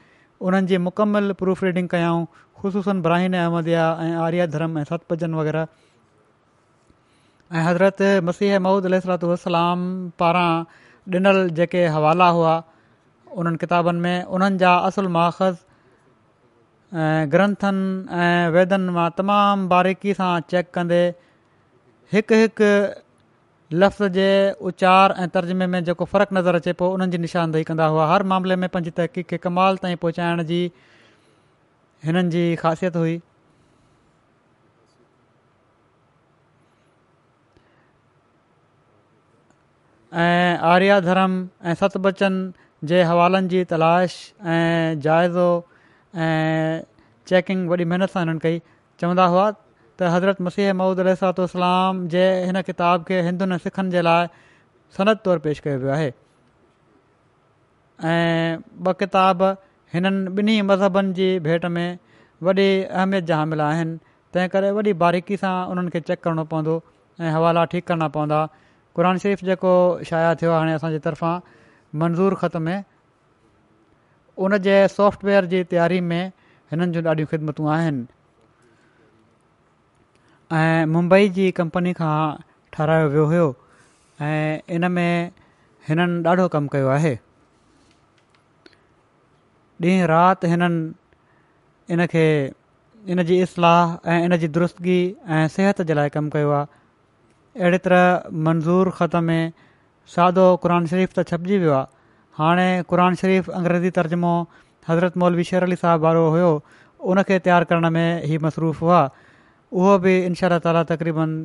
उन्हनि मुकमल प्रूफ रीडिंग कयाऊं ख़सूसा ब्राहिन अहमदिया या ऐं आर्य धरम ऐं सतभजन वग़ैरह ऐं हज़रत मसीह महूद अल सलतलाम पारां ॾिनल जेके हवाला हुआ उन्हनि किताबनि में उन्हनि जा असुलु माख़ज़ ऐं ग्रंथनि ऐं वैदनि मां तमामु बारीकीअ सां चेक कंदे हिकु हिकु लफ़्ज़ जे उचार ऐं तर्जुमे में जेको फ़र्क़ु नज़र अचे पोइ उन्हनि जी निशानदेही कंदा हुआ हर मामले में पंहिंजी तहक़ीक़ खे कमाल ताईं पहुचाइण जी हिननि जी ख़ासियत हुई आर्या धर्म ऐं सतबचन बचन जे हवालनि जी तलाश ऐं जाइज़ो ऐं चैकिंग वॾी महिनत सां हिननि कई चवंदा हुआ त हज़रत मसीह महूद अलाम जे हिन किताब खे हिंदुनि ऐं सिखनि जे लाइ सनत तौरु पेश कयो वियो आहे ऐं ॿ किताब हिननि ॿिन्ही मज़हबनि जी भेट में वॾी अहमियत जा हामिल आहिनि तंहिं करे वॾी बारीक़ी सां उन्हनि चेक करणो पवंदो ऐं हवाला ठीकु करणा पवंदा क़ुर शरीफ़ जेको शाया थियो आहे हाणे असांजे तर्फ़ां मंज़ूर ख़त में उनजे सॉफ्टवेयर जी तयारी में हिननि जूं ॾाढियूं ख़िदमतूं आहिनि मुंबई जी कंपनी खां ठारायो वियो हुयो इन में हिननि ॾाढो कमु कयो आहे ॾींहुं राति हिननि इनखे इनजी इस्लाह ऐं इनजी दुरुस्तगी ऐं सिहत जे लाइ कमु कयो आहे अहिड़े तरह मंज़ूर ख़त में सादो क़रान शरीफ़ त छपजी वियो आहे हाणे क़ुर शरीफ़ अंग्रेज़ी तर्ज़ुमो हज़रत मौलवी शेर अली साहिबु वारो हुयो उनखे तयारु करण में ई मसरूफ़ हुआ उहो बि इनशा ताली तक़रीबन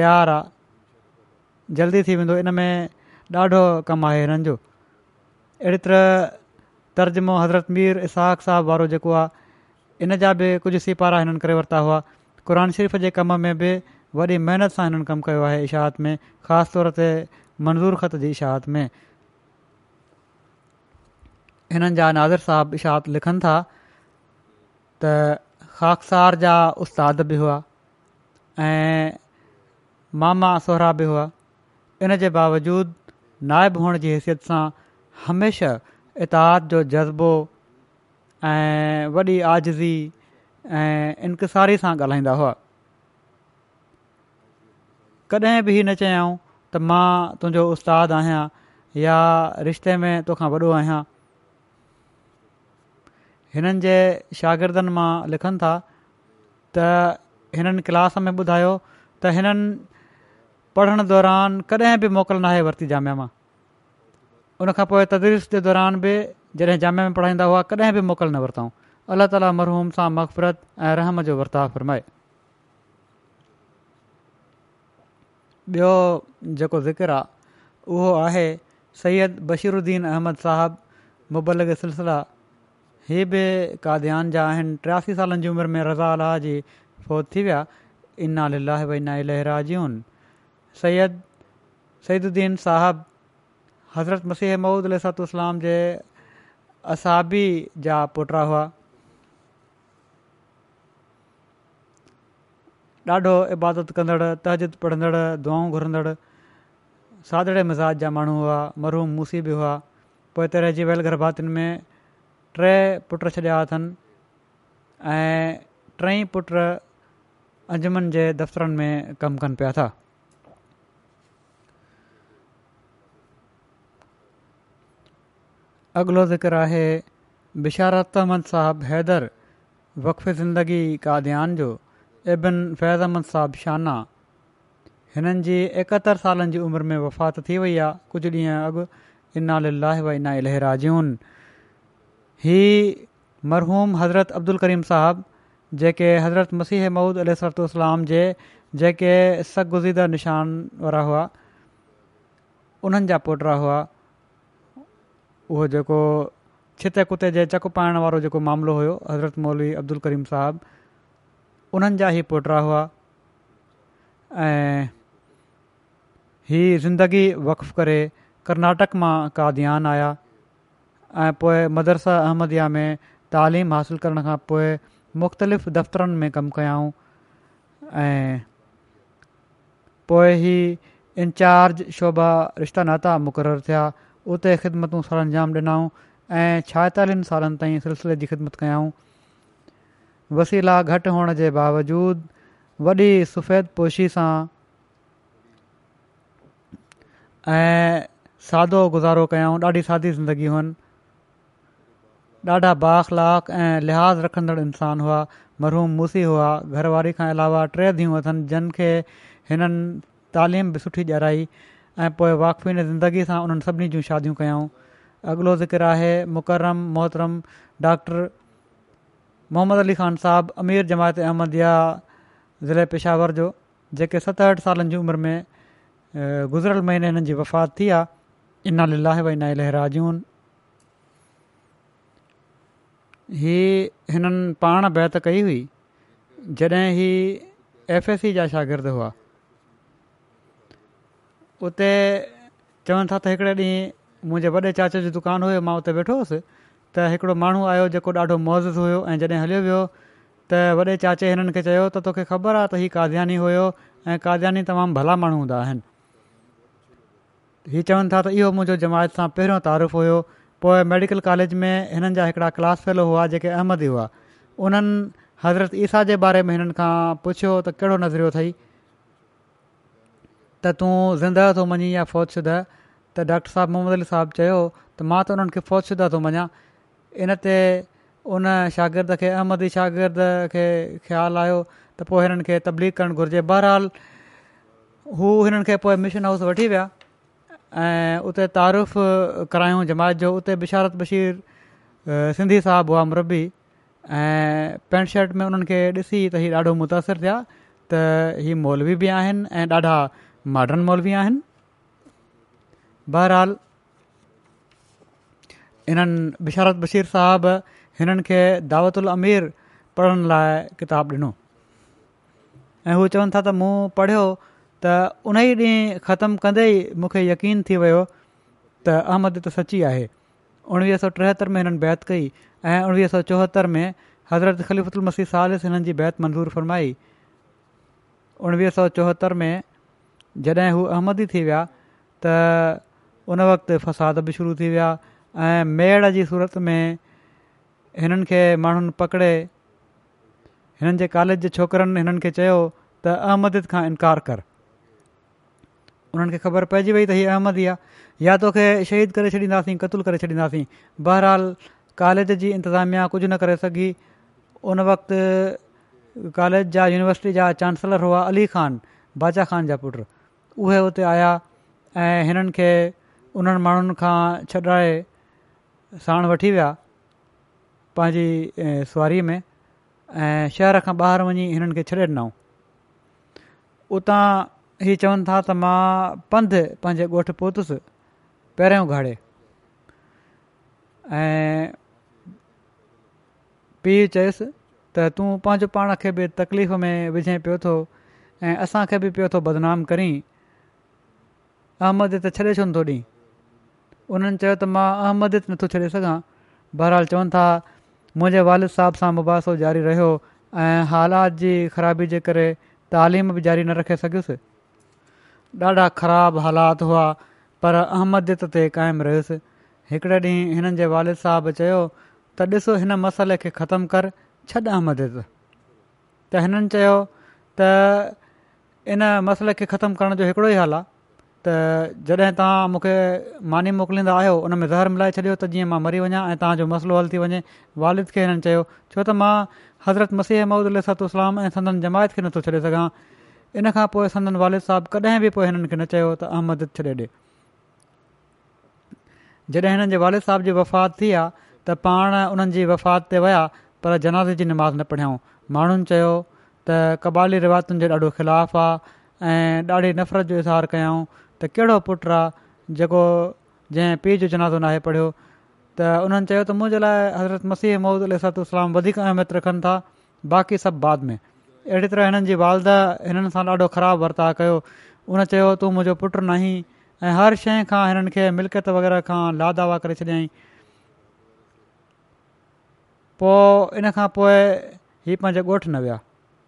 तयारु आहे जल्दी थी वेंदो इन में ॾाढो कमु आहे हिननि जो अहिड़ी तरह तर्जुमो हज़रत मीर इसाक़ साहब वारो जेको आहे इन जा बि कुझु सिपारा हिननि करे वरिता हुआ क़रान शरीफ़ जे कम में बि वॾी महिनत सां हिननि कमु कयो आहे इशाद में ख़ासि तौर ते मंज़ूर ख़त जी इशाहत में हिननि जा नादिर साहब इशाद लिखनि था त ख़ाखसार जा उस्ताद बि हुआ ऐं मामा सोहरा बि हुआ इन जे बावजूद नाइबु हुअण जी हैसियत सां हमेशह इताद जो जज़्बो ऐं वॾी आजज़ी ऐं इंकसारी सां ॻाल्हाईंदा हुआ कॾहिं बि न चयाऊं त मां तुंहिंजो उस्तादु आहियां या रिश्ते में तोखां वॾो आहियां हिननि जे शागिर्दनि मां लिखनि था त हिननि क्लास में ॿुधायो त हिननि पढ़ण दौरान कॾहिं बि मोकल नाहे वरिती जाम मां उनखां पोइ तदरीस जे दौरान बि जॾहिं जाम में पढ़ाईंदा हुआ कॾहिं बि मोकल न वरितऊं अलाह ताला मरहूम सां मक़फ़रत ऐं रहम जो वरिता फ़रमाए ॿियो जेको ज़िकर आहे उहो आहे सैद बशीरुन अहमद साहिबु मुबलक सिलसिला इहे बि काद्यान जा आहिनि टियासी सालनि जी उमिरि में रज़ा अलाह जी फ़ौज थी विया इना अलाह भई इना इलहरा जिय सैद सैदुन साहबु हज़रत मसीह महुूद अलाम जे असाबी जा पुट हुआ ॾाढो इबादत कंदड़ तहजिद पढ़ंदड़ दुआऊं घुरंदड़ सादड़े मिज़ाज जा माण्हू हुआ मरहूम मूसी बि हुआ पोइ त रहिजी वियल गर्भातियुनि में टे पुट छॾिया अथनि ऐं टई पुट अंजमन जे दफ़्तरनि में कमु कनि पिया था अॻिलो ज़िक्र आहे बिशारत अहमद साहबु हैदर वक़ ज़िंदगी का ध्यानु जो एबिन फैज़ अहमद साहब शाना हिननि जी एकहतरि सालनि जी उमिरि में वफ़ात थी वई आहे कुझु ॾींहं अॻु इन अल इना इलहरा जून ही मरहूम हज़रत अब्दुल करीम साहिबु जेके हज़रत मसीह महुूद अलाम जेके सगुज़ीदा निशान वारा हुआ उन्हनि जा पोटा हुआ उहो जेको छिते कुते जे चकु पाइण वारो जेको मामिलो हुयो हज़रत मोली अब्दुल करीम साहिबु उन्हनि जा ई पुट हुआ ऐं हीअ ज़िंदगी वक्फ करे कर्नाटक मां का ध्यानु आया ऐं पोइ मदरसा अहमदिया में तालीम हासिलु करण खां पोइ मुख़्तलिफ़ दफ़्तरनि में कमु कयाऊं ऐं पोइ ही इन्चार्ज शोभा रिश्ता नाता मुक़रर थिया उते ख़िदमतूं सर अंजाम ॾिनऊं ऐं छाहेतालीहनि सालनि ताईं सिलसिले जी ख़िदमत कयाऊं वसीला घटि हुअण जे बावजूद वॾी सुफ़ेद पोशी सां ऐं सादो गुज़ारो कयाऊं ॾाढी सादी ज़िंदगी आहिनि ॾाढा बाख़लाक ऐं लिहाज़ रखंदड़ इंसान हुआ मरहूम मूसी हुआ घरवारी खां अलावा टे धीअ अथनि जिन खे हिननि तालीम बि सुठी ॾियाराई ऐं पोइ वाक़फ़ीन ज़िंदगी सां उन्हनि सभिनी जूं शादियूं कयूं अॻिलो ज़िक्र आहे मुकरम मोहतरम डॉक्टर मोहम्मद अली ख़ान साहबु अमीर जमायत अहमद ज़िले पेशावर जो जेके सतहठि सालनि जी उमिरि में गुज़िरियल महीने हिननि जी वफ़ात थी आहे इन लाहे भाई ना लहरा जून हीअ हिननि पाण बैत कई हुई जॾहिं ही एफ एस सी जा शागिर्द हुआ उते चवनि था त हिकिड़े ॾींहुं मुंहिंजे वॾे चाचे जो दुकानु हुयो मां हुते वेठो हुउसि त हिकिड़ो माण्हू आहियो जेको ॾाढो मौज़ हुयो ऐं जॾहिं हलियो वियो त वॾे चाचे हिननि खे चयो त तोखे ख़बर आहे त हीअ काद्यानी हुयो ऐं कादियानी तमामु भला माण्हू हूंदा आहिनि हीउ चवनि था त इहो मुंहिंजो जमायत सां पहिरियों तारफफ़ु हुओ पोइ मेडिकल कॉलेज में हिननि जा हिकिड़ा क्लास फेलो हुआ जेके अहमदी हुआ उन्हनि हज़रत ईसा जे बारे में हिननि खां पुछियो त कहिड़ो नज़रियो अथई त तूं ज़िंदह थो मञी या फ़ौजशुदा त डॉक्टर साहबु मोहम्मद अली साहबु चयो त मां त हुननि खे थो मञा इन ते उन शागिर्द खे अहमदी शागिर्द खे ख़्यालु आयो त पोइ हिननि खे तब्दी करणु घुरिजे बहरहाल हू हिननि खे पोइ मिशन हाउस वठी विया ऐं उते तारीफ़ करायूं जमायत जो उते बिशारत बशीर सिंधी साहबु हुआ मुरबी ऐं पेंट शर्ट में उन्हनि खे ॾिसी त हीउ ॾाढो मुतासिर थिया त ही मौलवी बि आहिनि ऐं ॾाढा मॉडर्न मौलवी बि आहिनि बहरहाल हिननि बिशारत बशीर साहबु हिननि खे दावत उल अमीर पढ़ण लाइ किताब ॾिनो ऐं हू चवनि था त मूं पढ़ियो त उन ई ॾींहुं ख़तमु कंदे ई मूंखे यकीन थी वियो त अहमद त सची आहे उणिवीह सौ टेहतरि में हिननि बैत कई ऐं उणिवीह सौ चोहतरि में हज़रत मसीह सालिस हिननि जी बैत मंज़ूरु फरमाई उणिवीह सौ चोहतरि में जॾहिं हू अहमदी थी विया त उन वक़्तु फ़साद बि शुरू थी विया ऐं मेय जी सूरत में हिननि खे माण्हुनि पकिड़े हिननि जे कॉलेज जे छोकिरनि हिननि खे चयो त अहमद खां इनकार कर उन्हनि खे ख़बर पइजी वई त हीअ अहमदी आहे या तोखे शहीद करे छॾींदासीं क़तूल करे छॾींदासीं बहरहाल कॉलेज जी इंतिज़ामिया कुझु न करे सघी उन वक़्त कॉलेज जा यूनिवर्सिटी जा चांसलर हुआ अली ख़ान बादशाह ख़ान जा पुट उहे आया ऐं हिननि खे उन्हनि माण्हुनि खां छॾाए साण वठी विया पंहिंजी सुवारी में ऐं शहर खां ॿाहिरि वञी हिननि खे छॾे ॾिनऊं उतां ई चवनि था त मां पंधु पंहिंजे ॻोठु पहुतुसि पहिरियों उघाड़े ऐं पीउ चयुसि त तूं पंहिंजो पाण खे बि तकलीफ़ में विझे पियो थो ऐं असांखे बि पियो थो बदनाम करी अहमद त छॾे छॾिनि ॾींहुं उन्हनि चयो त मां अहमदियत नथो छॾे सघां बहरहाल चवनि था मुंहिंजे वालिद साहिब सां मुबासो जारी रहियो ऐं हालात जी ख़राबी जे करे तालीम बि जारी न रखे सघियुसि ॾाढा ख़राब हालात हुआ पर अहमदियत ते क़ाइमु रहियुसि हिकिड़े ॾींहुं हिननि जे वालिद साहिबु चयो त ॾिस हिन मसइले खे ख़तमु कर छॾ अहमद त हिननि चयो त इन मसइले खे ख़तमु करण जो हिकिड़ो ई त जॾहिं तव्हां मूंखे मानी मोकिलींदा आहियो उन में ज़हर मिलाए छॾियो त जीअं मां मरी वञा ऐं तव्हांजो मसलो हल थी वञे वालिद खे हिननि चयो छो त मां हज़रत मसीह महमूद अलसत उसलाम ऐं संदन जमायत खे नथो छॾे सघां इन खां पोइ संदन वालिद साहिबु कॾहिं बि पोइ हिननि खे न चयो त अहमद छॾे ॾिए जॾहिं हिननि जे वालिद साहिब जी वफ़ात थी आहे त पाण उन्हनि जी वफ़ात ते विया पर जनाज़े जी नमाज़ न पढ़ियाऊं माण्हुनि चयो त क़बाली रिवायतुनि जो ख़िलाफ़ आहे ऐं ॾाढी नफ़रत जो इज़हार कयऊं त कहिड़ो पुटु आहे जेको जंहिं पीउ जो जुनाज़ो नाहे पढ़ियो त उन्हनि चयो त मुंहिंजे लाइ हज़रत मसीह मोहम्मद अलाम वधीक अहमियत रखनि था बाक़ी सभु बाद में अहिड़ी तरह हिननि जी वालदा हिननि सां ॾाढो ख़राबु वर्ता कयो उन चयो तूं मुंहिंजो पुटु न ऐं हर शइ खां हिननि खे मिल्कियत वग़ैरह खां लादावा करे छॾियई पोइ इन खां पोइ हीउ पंहिंजे ॻोठु न विया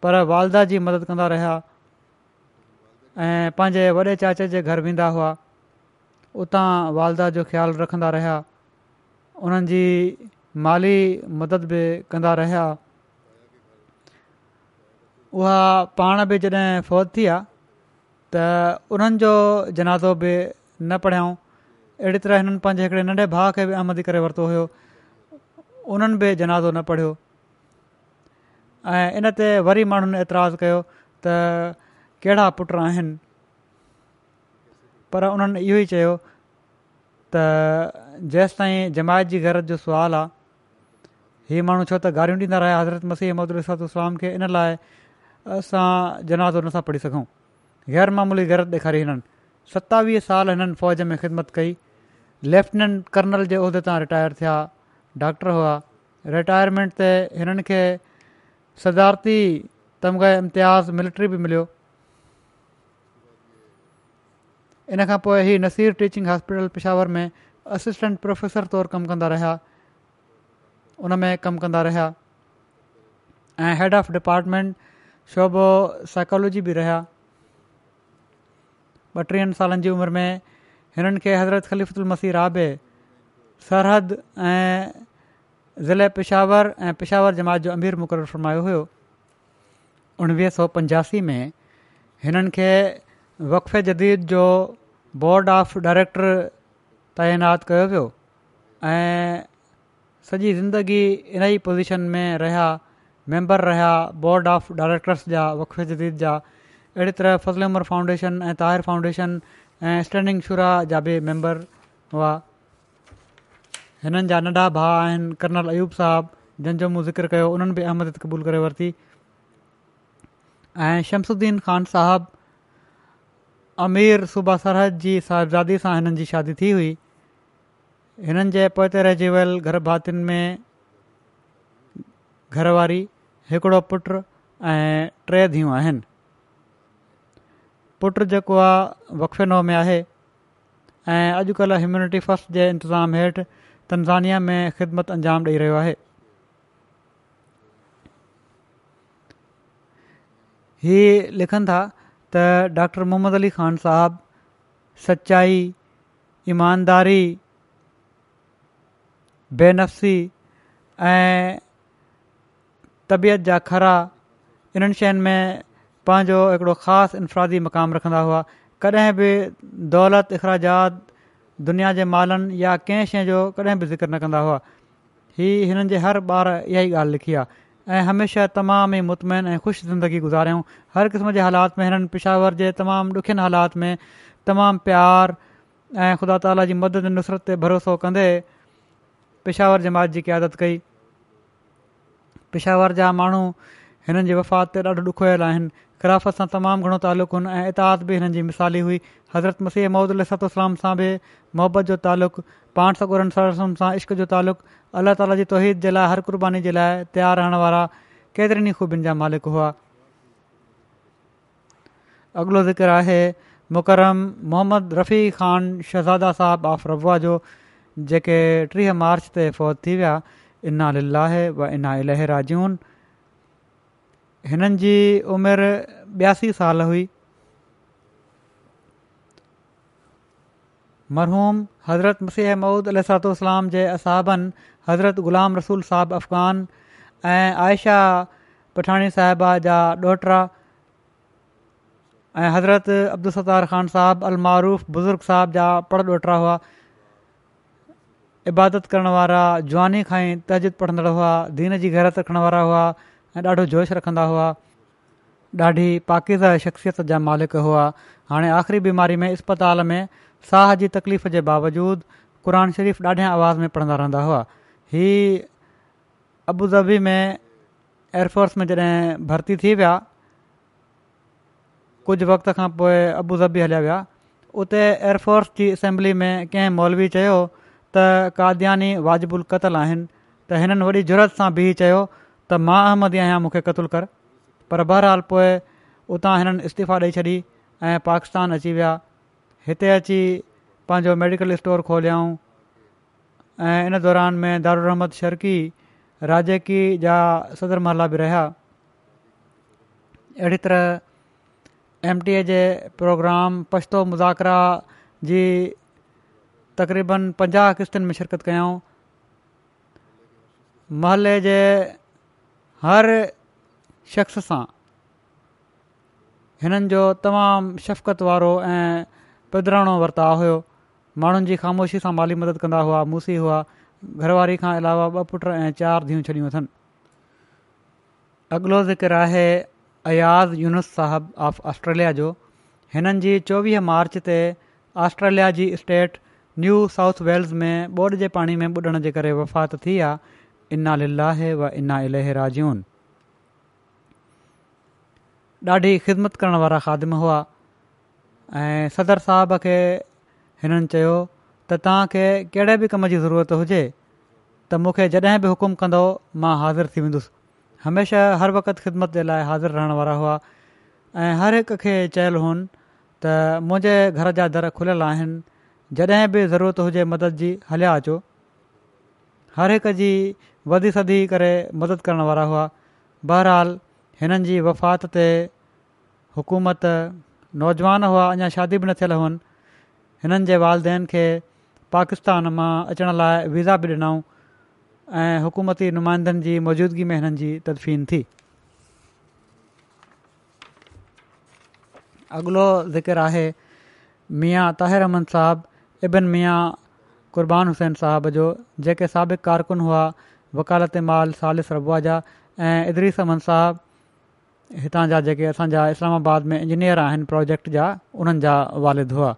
पर वालदा जी मदद कंदा रहिया ऐं पंहिंजे वॾे चाचे जे घर वेंदा हुआ उतां वालदा जो ख़्यालु रखंदा रहिया उन्हनि जी माली मदद बि कंदा रहिया उहा पाण बि जॾहिं फ़ौज थी आहे त उन्हनि जो जनाज़ो बि न पढ़ियाऊं अहिड़ी तरह हिननि पंहिंजे हिकिड़े नंढे भाउ खे बि अहमदी करे वरितो हुयो उन्हनि बि जनाज़ो न पढ़ियो ऐं इन ते वरी माण्हुनि एतिराज़ कयो त कहिड़ा पुट आहिनि पर उन्हनि इहो ई चयो त जेसि ताईं जमायत जी गरत जो सुवालु आहे हीअ माण्हू छो त गारियूं ॾींदा रहिया हज़रत मसीह अहमदूसलाम खे इन लाइ असां जनाज़ो नथा पढ़ी सघूं मामूली ग़रत ॾेखारी हिननि सतावीह साल हिननि फ़ौज में ख़िदमत कई लेफ्टिनेंट कर्नल जे उहिदे तां रिटायर थिया डॉक्टर हुआ रिटायरमेंट ते हिननि खे सदारती तमगा इम्तियाज़ मिलिट्री बि मिलियो इन खां पोइ ई नसीर टीचिंग हॉस्पिटल पिशावर में असिस्टेंट प्रोफेसर तौरु कमु कंदा रहिया उन में कमु कंदा रहिया ऐं हेड ऑफ डिपार्टमेंट शोभो साइकोलॉजी बि रहिया ॿटीहनि सालनि जी उमिरि में हिननि खे हज़रत ख़लीफ़दुल मसीर आबे सरहद ऐं ज़िले पिशावर ऐं पिशावर जमात जो अमीर मुक़ररु फरमायो हुयो उणिवीह सौ पंजासी में हिननि वक़फ़े जदीद जो बोर्ड ऑफ डायरेक्टर तइनात कयो वियो ऐं सॼी ज़िंदगी इन ई पोज़ीशन में रहिया मेंबर रहिया बोर्ड ऑफ डायरेक्टर्स जा वक़फ़े जदीद जा अहिड़ी तरह फज़ल उमर फाउंडेशन ऐं ताहिर फाउंडेशन ऐं स्टैंडिंग शुरा जा बि मेंबर हुआ हिननि जा नंढा भाउ आहिनि कर्नल अयूब साहब जंहिंजो मूं ज़िक्र कयो उन्हनि बि अहमद क़बूल करे वरिती ऐं शमसुद्दीन ख़ान साहबु अमीर सूबा सरहद जी साहिबादी सां हिननि जी शादी थी हुई हिननि जे पोइ ते रहिजी वियल गर्भ में घरवारी हिकिड़ो पुटु ऐं टे धीअ आहिनि पुटु जेको आहे वक़े में आहे ऐं अॼुकल्ह ह्यम्यूनिटी फस्ट जे इंतिज़ाम हेठि तनज़ानिया में ख़िदमत अंजाम ॾेई रहियो आहे हीअ लिखनि था त डॉक्टर मोहम्मद अली ख़ान साहबु सचाई ईमानदारी बेनफ़्सी ऐं तबियत जा खरा इन्हनि शयुनि में पंहिंजो हिकिड़ो ख़ासि इनफ़ादी मक़ामु रखंदा हुआ कॾहिं बि दौलत अख़राजात दुनिया जे मालनि या कंहिं शइ जो कॾहिं बि ज़िक्र न कंदा हुआ इहा हिननि जे हर ॿार इहा ई ॻाल्हि लिखी आहे ऐं हमेशह तमामु ई मुतमैन ऐं ख़ुशि ज़िंदगी गुज़ारियऊं हर क़िस्म जे हालात में हिननि पिशावर जे तमामु ॾुखियुनि हालात में तमामु प्यार ऐं ख़ुदा ताला जी मदद नुसरत ते भरोसो कंदे पिशावर जमात जी क़ियादत कई पिशावर जा माण्हू हिननि जे वफ़ात ते ॾाढो ॾुखायल आहिनि ख़राफ़त सां तमामु घणो तालुक़ु हुओ ऐं इतिहादु बि हिननि मिसाली हुई हज़रत मसीह महूद लतलाम सां बि मोहबत जो तालुक़ु पाण सगुरनि सरसुनि सां इश्क जो तालुक़ु अल्ला ताला जी तौहिद जे लाइ हर क़ुर्बानी जे लाइ तयारु रहण वारा केतिरनि ई ख़ूबियुनि जा मालिक हुआ अॻिलो ज़िक्र आहे मुकरम मोहम्मद रफ़ी ख़ान शहज़ादा साहिबु आफ जो जेके टीह मार्च ते फ़ौज थी विया इना लना अल राजून हिननि जी उमिरि ॿियासी साल हुई मरहूम हज़रत मसीह महूद अलतोलाम जे असाबनि हज़रत ग़ुलाम रसूल صاحب अफ़ग़ान ऐं आयशा पठाणी साहिबा जा ॾोहिटरा ऐं हज़रत अब्दुलस्तार ख़ान साहिबु صاحب बुज़ुर्ग साहिब जा पर ॾोहिा हुआ इबादत करण वारा जवानी खां ई तहज़िद पढ़ंदड़ हुआ दीन जी गैरत रखण वारा हुआ ऐं ॾाढो जोश रखंदा हुआ ॾाढी पाकीदार शख़्सियत जा मालिक हुआ हाणे आख़िरी बीमारी में इस्पताल में साह जी तकलीफ़ जे बावजूदु क़ुर शरीफ़ ॾाढे आवाज़ में पढ़ंदा रहंदा हुआ ही अबुबी में एयरफोर्स में जॾहिं भर्ती थी विया कुझु वक़्त खां पोइ अबु धबी हलिया विया उते एयरफोर्स जी असैम्बली में कंहिं मौलवी चयो त काद्यानी वाजिबुल कतल आहिनि त हिननि वॾी ज़रूरत सां बि चयो त मां अहमदी आहियां मूंखे क़तुल कर पर बहरहाल पोइ उतां हिननि इस्तीफ़ा ॾेई छॾी ऐं पाकिस्तान अची विया हिते अची पंहिंजो मेडिकल स्टोर खोलियाऊं ऐं इन दौरान में दारूर रहमद शर्की राजकी जा सदर महला बि रहिया अहिड़ी तरह एम टी ए जे प्रोग्राम पश्तो मुज़ाकरा जी तक़रीबन पंजाह किश्तुनि में शिरकत कयाऊं महले जे हर शख़्स सां हिननि जो तमामु शफ़क़त वारो ऐं पदिराणो वरिता हुओ माण्हुनि जी ख़ामोशी सां माली मदद कंदा हुआ मूसी हुआ घरवारी खां अलावा ॿ पुट ऐं चारि धीअ छॾियूं अथनि अॻिलो ज़िक्र आहे अयाज़ यूनुस साहबु ऑफ ऑस्ट्रेलिया जो हिननि जी चोवीह मार्च ते ऑस्ट्रेलिया जी स्टेट न्यू साउथ वेल्स में ॿोॾि जे पाणी में ॿुॾण जे करे वफ़ात थी आहे इन लिलाहे व इना इलै राजून ॾाढी ख़िदमत करण वारा खादम हुआ ऐं सदर साहब खे हिननि चयो त त तव्हांखे कहिड़े बि कम जी ज़रूरत हुजे त मूंखे जॾहिं बि हुकुम कंदो मां हाज़िर थी वेंदुसि हमेशह हर वक़्त ख़िदमत जे लाइ हाज़िर रहण वारा हुआ ऐं हर हिक खे चयल हुनि त मुंहिंजे घर जा दर खुलियल आहिनि जॾहिं बि ज़रूरत हुजे मदद जी हलिया अचो हर हिक जी वधी सदी करे मदद करण वारा हुआ बहरहाल हिननि वफ़ात ते हुकूमत नौजवान हुआ अञा शादी न थियल हुअनि हिननि जे वालदेन खे पाकिस्तान मां अचण लाइ वीज़ा बि ॾिनऊं ऐं हुकूमती नुमाइंदनि जी मौजूदगी में हिननि जी तदफीन थी अॻिलो ज़िकर आहे मियाँ ताहिर अहमद साहबु इबन मियाँ क़ुर्बान हुसैन साहब जो जेके साबिक़ कारकुन हुआ वकालत माल सालिस रबुआ जा ऐं इदरीस अमद साहब हितां जा जेके असांजा इस्लामाबाद में इंजीनियर आहिनि प्रोजेक्ट जा उन्हनि जा वालिद हुआ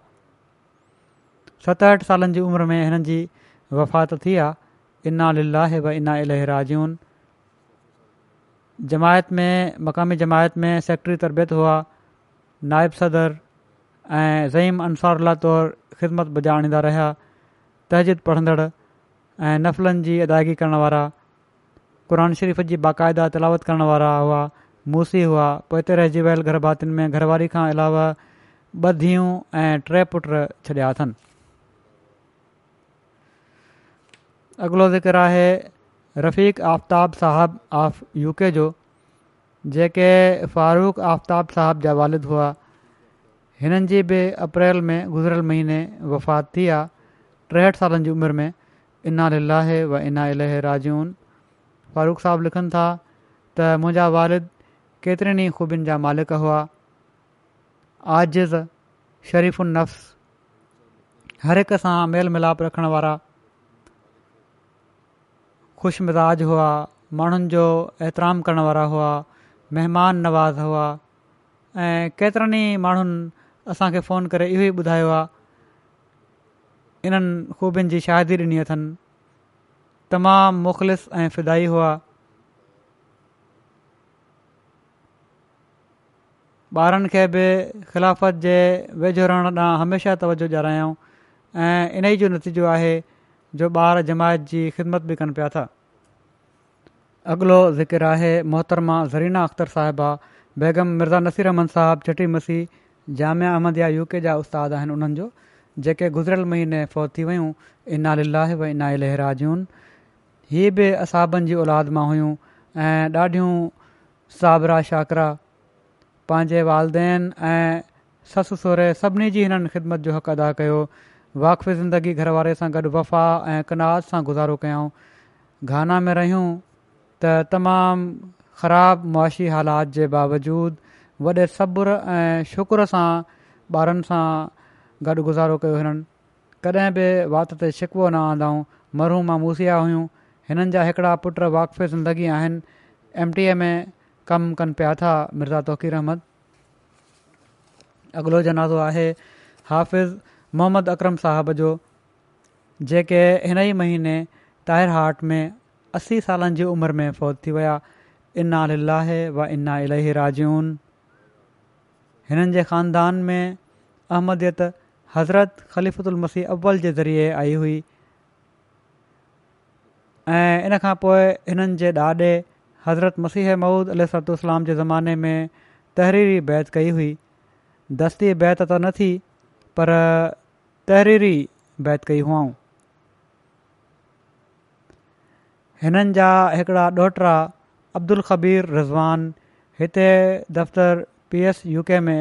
सतहठि सालनि जी उमिरि में हिननि जी वफ़ात थी आहे इना و इना الہ राजून जमायत में मक़ामी जमायत में सेक्रटरी तरबियत हुआ نائب सदर ऐं ज़ईम अंसार ला तौरु ख़िदमत बजाणींदा रहिया तहज़िद पढ़ंदड़ ऐं नफ़लनि जी अदायगी करण वारा क़ुर शरीफ़ जी बाक़ायदा तिलावत करण वारा हुआ मूसी हुआ पोइते रहिजी वियल घर में घरवारी खां अलावा ॿ धीअ ऐं टे पुट छॾिया अथनि अॻिलो ज़िक्र आहे रफ़ आफ़्तब صاحب ऑफ यू के जो जेके फारूक आफ़्ताब साहिब जा वालिद हुआ हिननि जी बि अप्रैल में गुज़िरियल महीने वफ़ात थी आहे टेहठि सालनि जी उमिरि में इना लिलाहे व इना अलहे राजून फारूख़ साहब लिखनि था त मुंहिंजा वारिद केतिरनि ई ख़ूबियुनि जा मालिक हुआ आजिज़ शरीफ़ुल नफ़्स हर हिक सां मेल मिलाप रखण वारा ख़ुशि मिज़ाज हुआ माण्हुनि जो احترام करण वारा हुआ महिमान नवाज़ हुआ ऐं केतिरनि ई माण्हुनि असांखे फ़ोन करे इहो ई ॿुधायो आहे इन्हनि ख़ूबियुनि जी शादी ॾिनी अथनि तमामु मुख़लिस ऐं फिदाई हुआ ॿारनि खे बि ख़िलाफ़त जे वेझो रहण ॾांहुं हमेशह तवजो ऐं इन ई जो नतीजो आहे जो ॿार जमायत जी ख़िदमत बि कनि पिया था अॻिलो ज़िकर आहे मोहतरमा ज़रीना अख़्तर साहिबा बेगम मिर्ज़ा नसीर अहमद साहिबु चटी मसी जामिया अहमद या यू के जा उस्ताद आहिनि उन्हनि जो जेके गुज़िरियल महीने फौती वयूं इना लीलाह इना लेहरा हीअ बि असाबनि जी औलाद मां हुयूं ऐं ॾाढियूं साबरा शाकरा पंहिंजे वालदेन ऐं ससु सहुरे सभिनी जी हिननि ख़िदमत जो हक़ु अदा कयो वाक़फ़ ज़िंदगी घर वारे सां गॾु वफ़ा ऐं कनाज़ सां गुज़ारो कयाऊं घाना में रहियूं त तमामु ख़राबु मुआशी हालात जे बावजूदु वॾे सब्र ऐं शुक्र सां ॿारनि सां गॾु गुज़ारो कयो हिननि कॾहिं बि वाति ते शिकवो न आंदाऊं मरूं मामूसिया हुयूं हिननि जा हिकिड़ा पुट वाक़फ़ी ज़िंदगी आहिनि एम टी ए में कमु कनि पिया था मिर्ज़ा तौक़ीर अहमद अॻिलो जनाज़ो आहे हाफ़िज़ मोहम्मद अकरम साहब जो जेके हिन ई महीने ताहिर हाट में असी सालनि जी उमिरि में फ़ौज थी विया इन लाह व इना इलाही राजून हिननि जे खानदान में अहमदियत हज़रत मसीह अव्वल जे ज़रिए आई हुई ऐं इन खां पोइ हिननि जे ॾाॾे हज़रत मसीह महूद अलसलाम जे ज़माने में तहरीरी बैत कई हुई दस्ती बैत त न थी पर तहरीरी बैत कई हुअऊं हिननि जा हिकिड़ा ॾोहटा अब्दुल ख़बीर रिज़वान हिते दफ़्तरु पी एस यू के में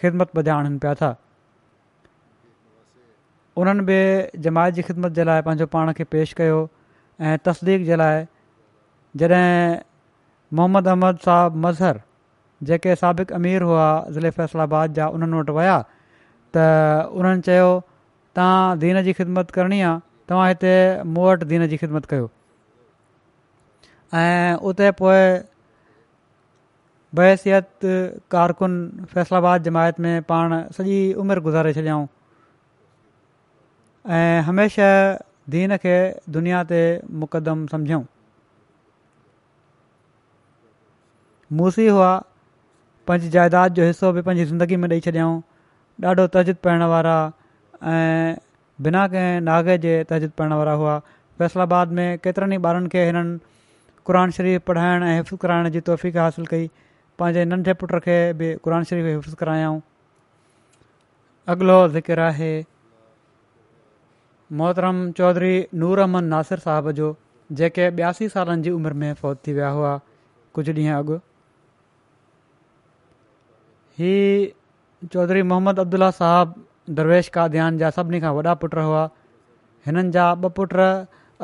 ख़िदमत बजाइण पिया था उन्हनि बि जमायत जी ख़िदमत जे लाइ पंहिंजो पाण खे पेश कयो ऐं तस्दीक़ लाइ जॾहिं मोहम्मद अहमद साहब मज़हर जेके साबिक़ु अमीर हुआ ज़िले फैसलाबाद जा उन्हनि वटि विया त उन्हनि चयो तव्हां दीन जी ख़िदमत करिणी आहे तव्हां हिते मूं वटि दीन जी ख़िदमत कयो ऐं उते पोइ बहसियत कारकुन फ़ैसलाबाद जमायत में पाण सॼी उमिरि गुज़ारे छॾियाऊं ऐं हमेशह दीन खे दुनिया ते मुक़दमु सम्झऊं हुआ पंहिंजी जाइदाद जो हिसो बि पंहिंजी ज़िंदगी में ॾेई छॾियऊं ॾाढो तजिद पाइण वारा ऐं बिना कंहिं नागे जे तहज़दु पढ़ण वारा हुआ फैसलाबाद में केतिरनि ई ॿारनि खे हिननि क़ुर शरीफ़ पढ़ाइण ऐं हिफ़ुज़ कराइण जी तौफ़क़ासिल कई पंहिंजे नंढे पुटु खे बि क़ुर शरीफ़ हिफ़ुज़ करायाऊं अॻिलो ज़िकिर आहे मोहतरम चौधरी नूर अहमद नासिर साहब जो जेके ॿियासी सालनि जी उमिरि में फ़ौत थी विया हुआ कुझु ॾींहं अॻु हीअ चौधरी मोहम्मद अब्दुला साहबु दरवेश काद्यान जा सभिनी खां वॾा पुट हुआ हिननि जा ॿ पुट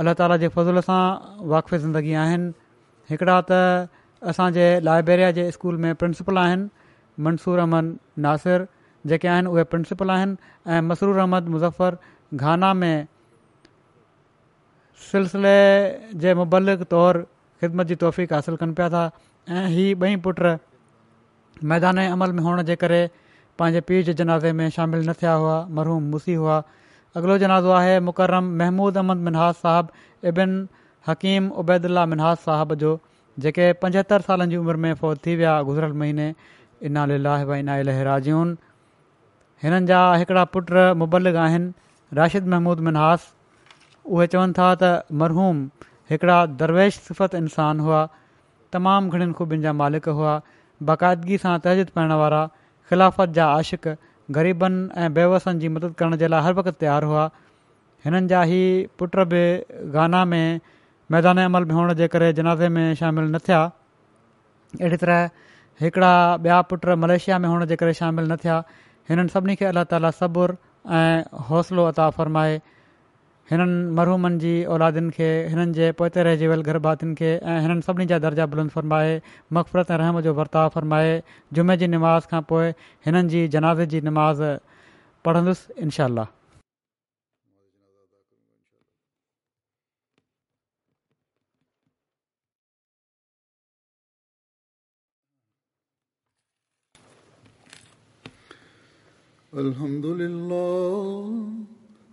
अलाह ताला जे फज़ुल सां वाक़फ़ ज़िंदगी आहिनि हिकिड़ा त असांजे लाइब्रेरी जे स्कूल में प्रिंसिपल आहिनि मंसूर अहमद नासिर जेके आहिनि उहे प्रिंसिपल आहिनि ऐं मसरूर अहमद मुज़फ्फर घाना में सिलसिले जे मुबलिक तौरु ख़िदमत जी तौफ़ीक़ कनि पिया था ऐं इहे ॿई पुट मैदान जे अमल में हुअण जे करे पंहिंजे पीर जे जनाज़े में शामिलु न थिया हुआ मरहूम मुसी हुआ अॻिलो जनाज़ो आहे मुक़र्रम महमूद अहमद मिनहास साहबु इबिन हकीम उबैदुल्ला मिनहास साहिब जो जेके पंजहतरि सालनि जी उमिरि में फ़ौत थी विया गुज़रियल महीने इनाल लाह इना इलाजुनि हिननि जा हिकिड़ा पुट मुबलिक आहिनि राशिद महमूद मिनहास उहे चवनि था त मरहूम हिकिड़ा दरवेश सिफ़त इंसान हुआ तमामु घणनि ख़ूबियुनि जा मालिक हुआ बाक़ाइदगी सां तहज़िद पाइण वारा ख़िलाफ़त जा عاشق ग़रीबनि ऐं बेवसनि जी मदद करण जे लाइ हर वक़्तु तयारु हुआ हिननि जा ई पुट बि गाना में मैदान अमल में हुअण जे करे जनाज़े में शामिलु न थिया अहिड़ी तरह हिकिड़ा ॿिया पुट मलेशिया में हुअण जे करे शामिलु न थिया हिननि सभिनी खे अलाह ताला सबुर ऐं हौसलो अता फ़रमाए हिननि मरूमनि जी औलादियुनि खे हिननि जे पोते रहिजी वियल गर्भातियुनि खे ऐं हिननि सभिनी जा दर्जा बुलंद फरमाए मक़फ़रत ऐं रहम जो वरिताव फ़रमाए जुमे जी नमाज़ खां पोइ हिननि जी जनाज़ जी निमाज़ पढ़ंदुसि इनशाल्ह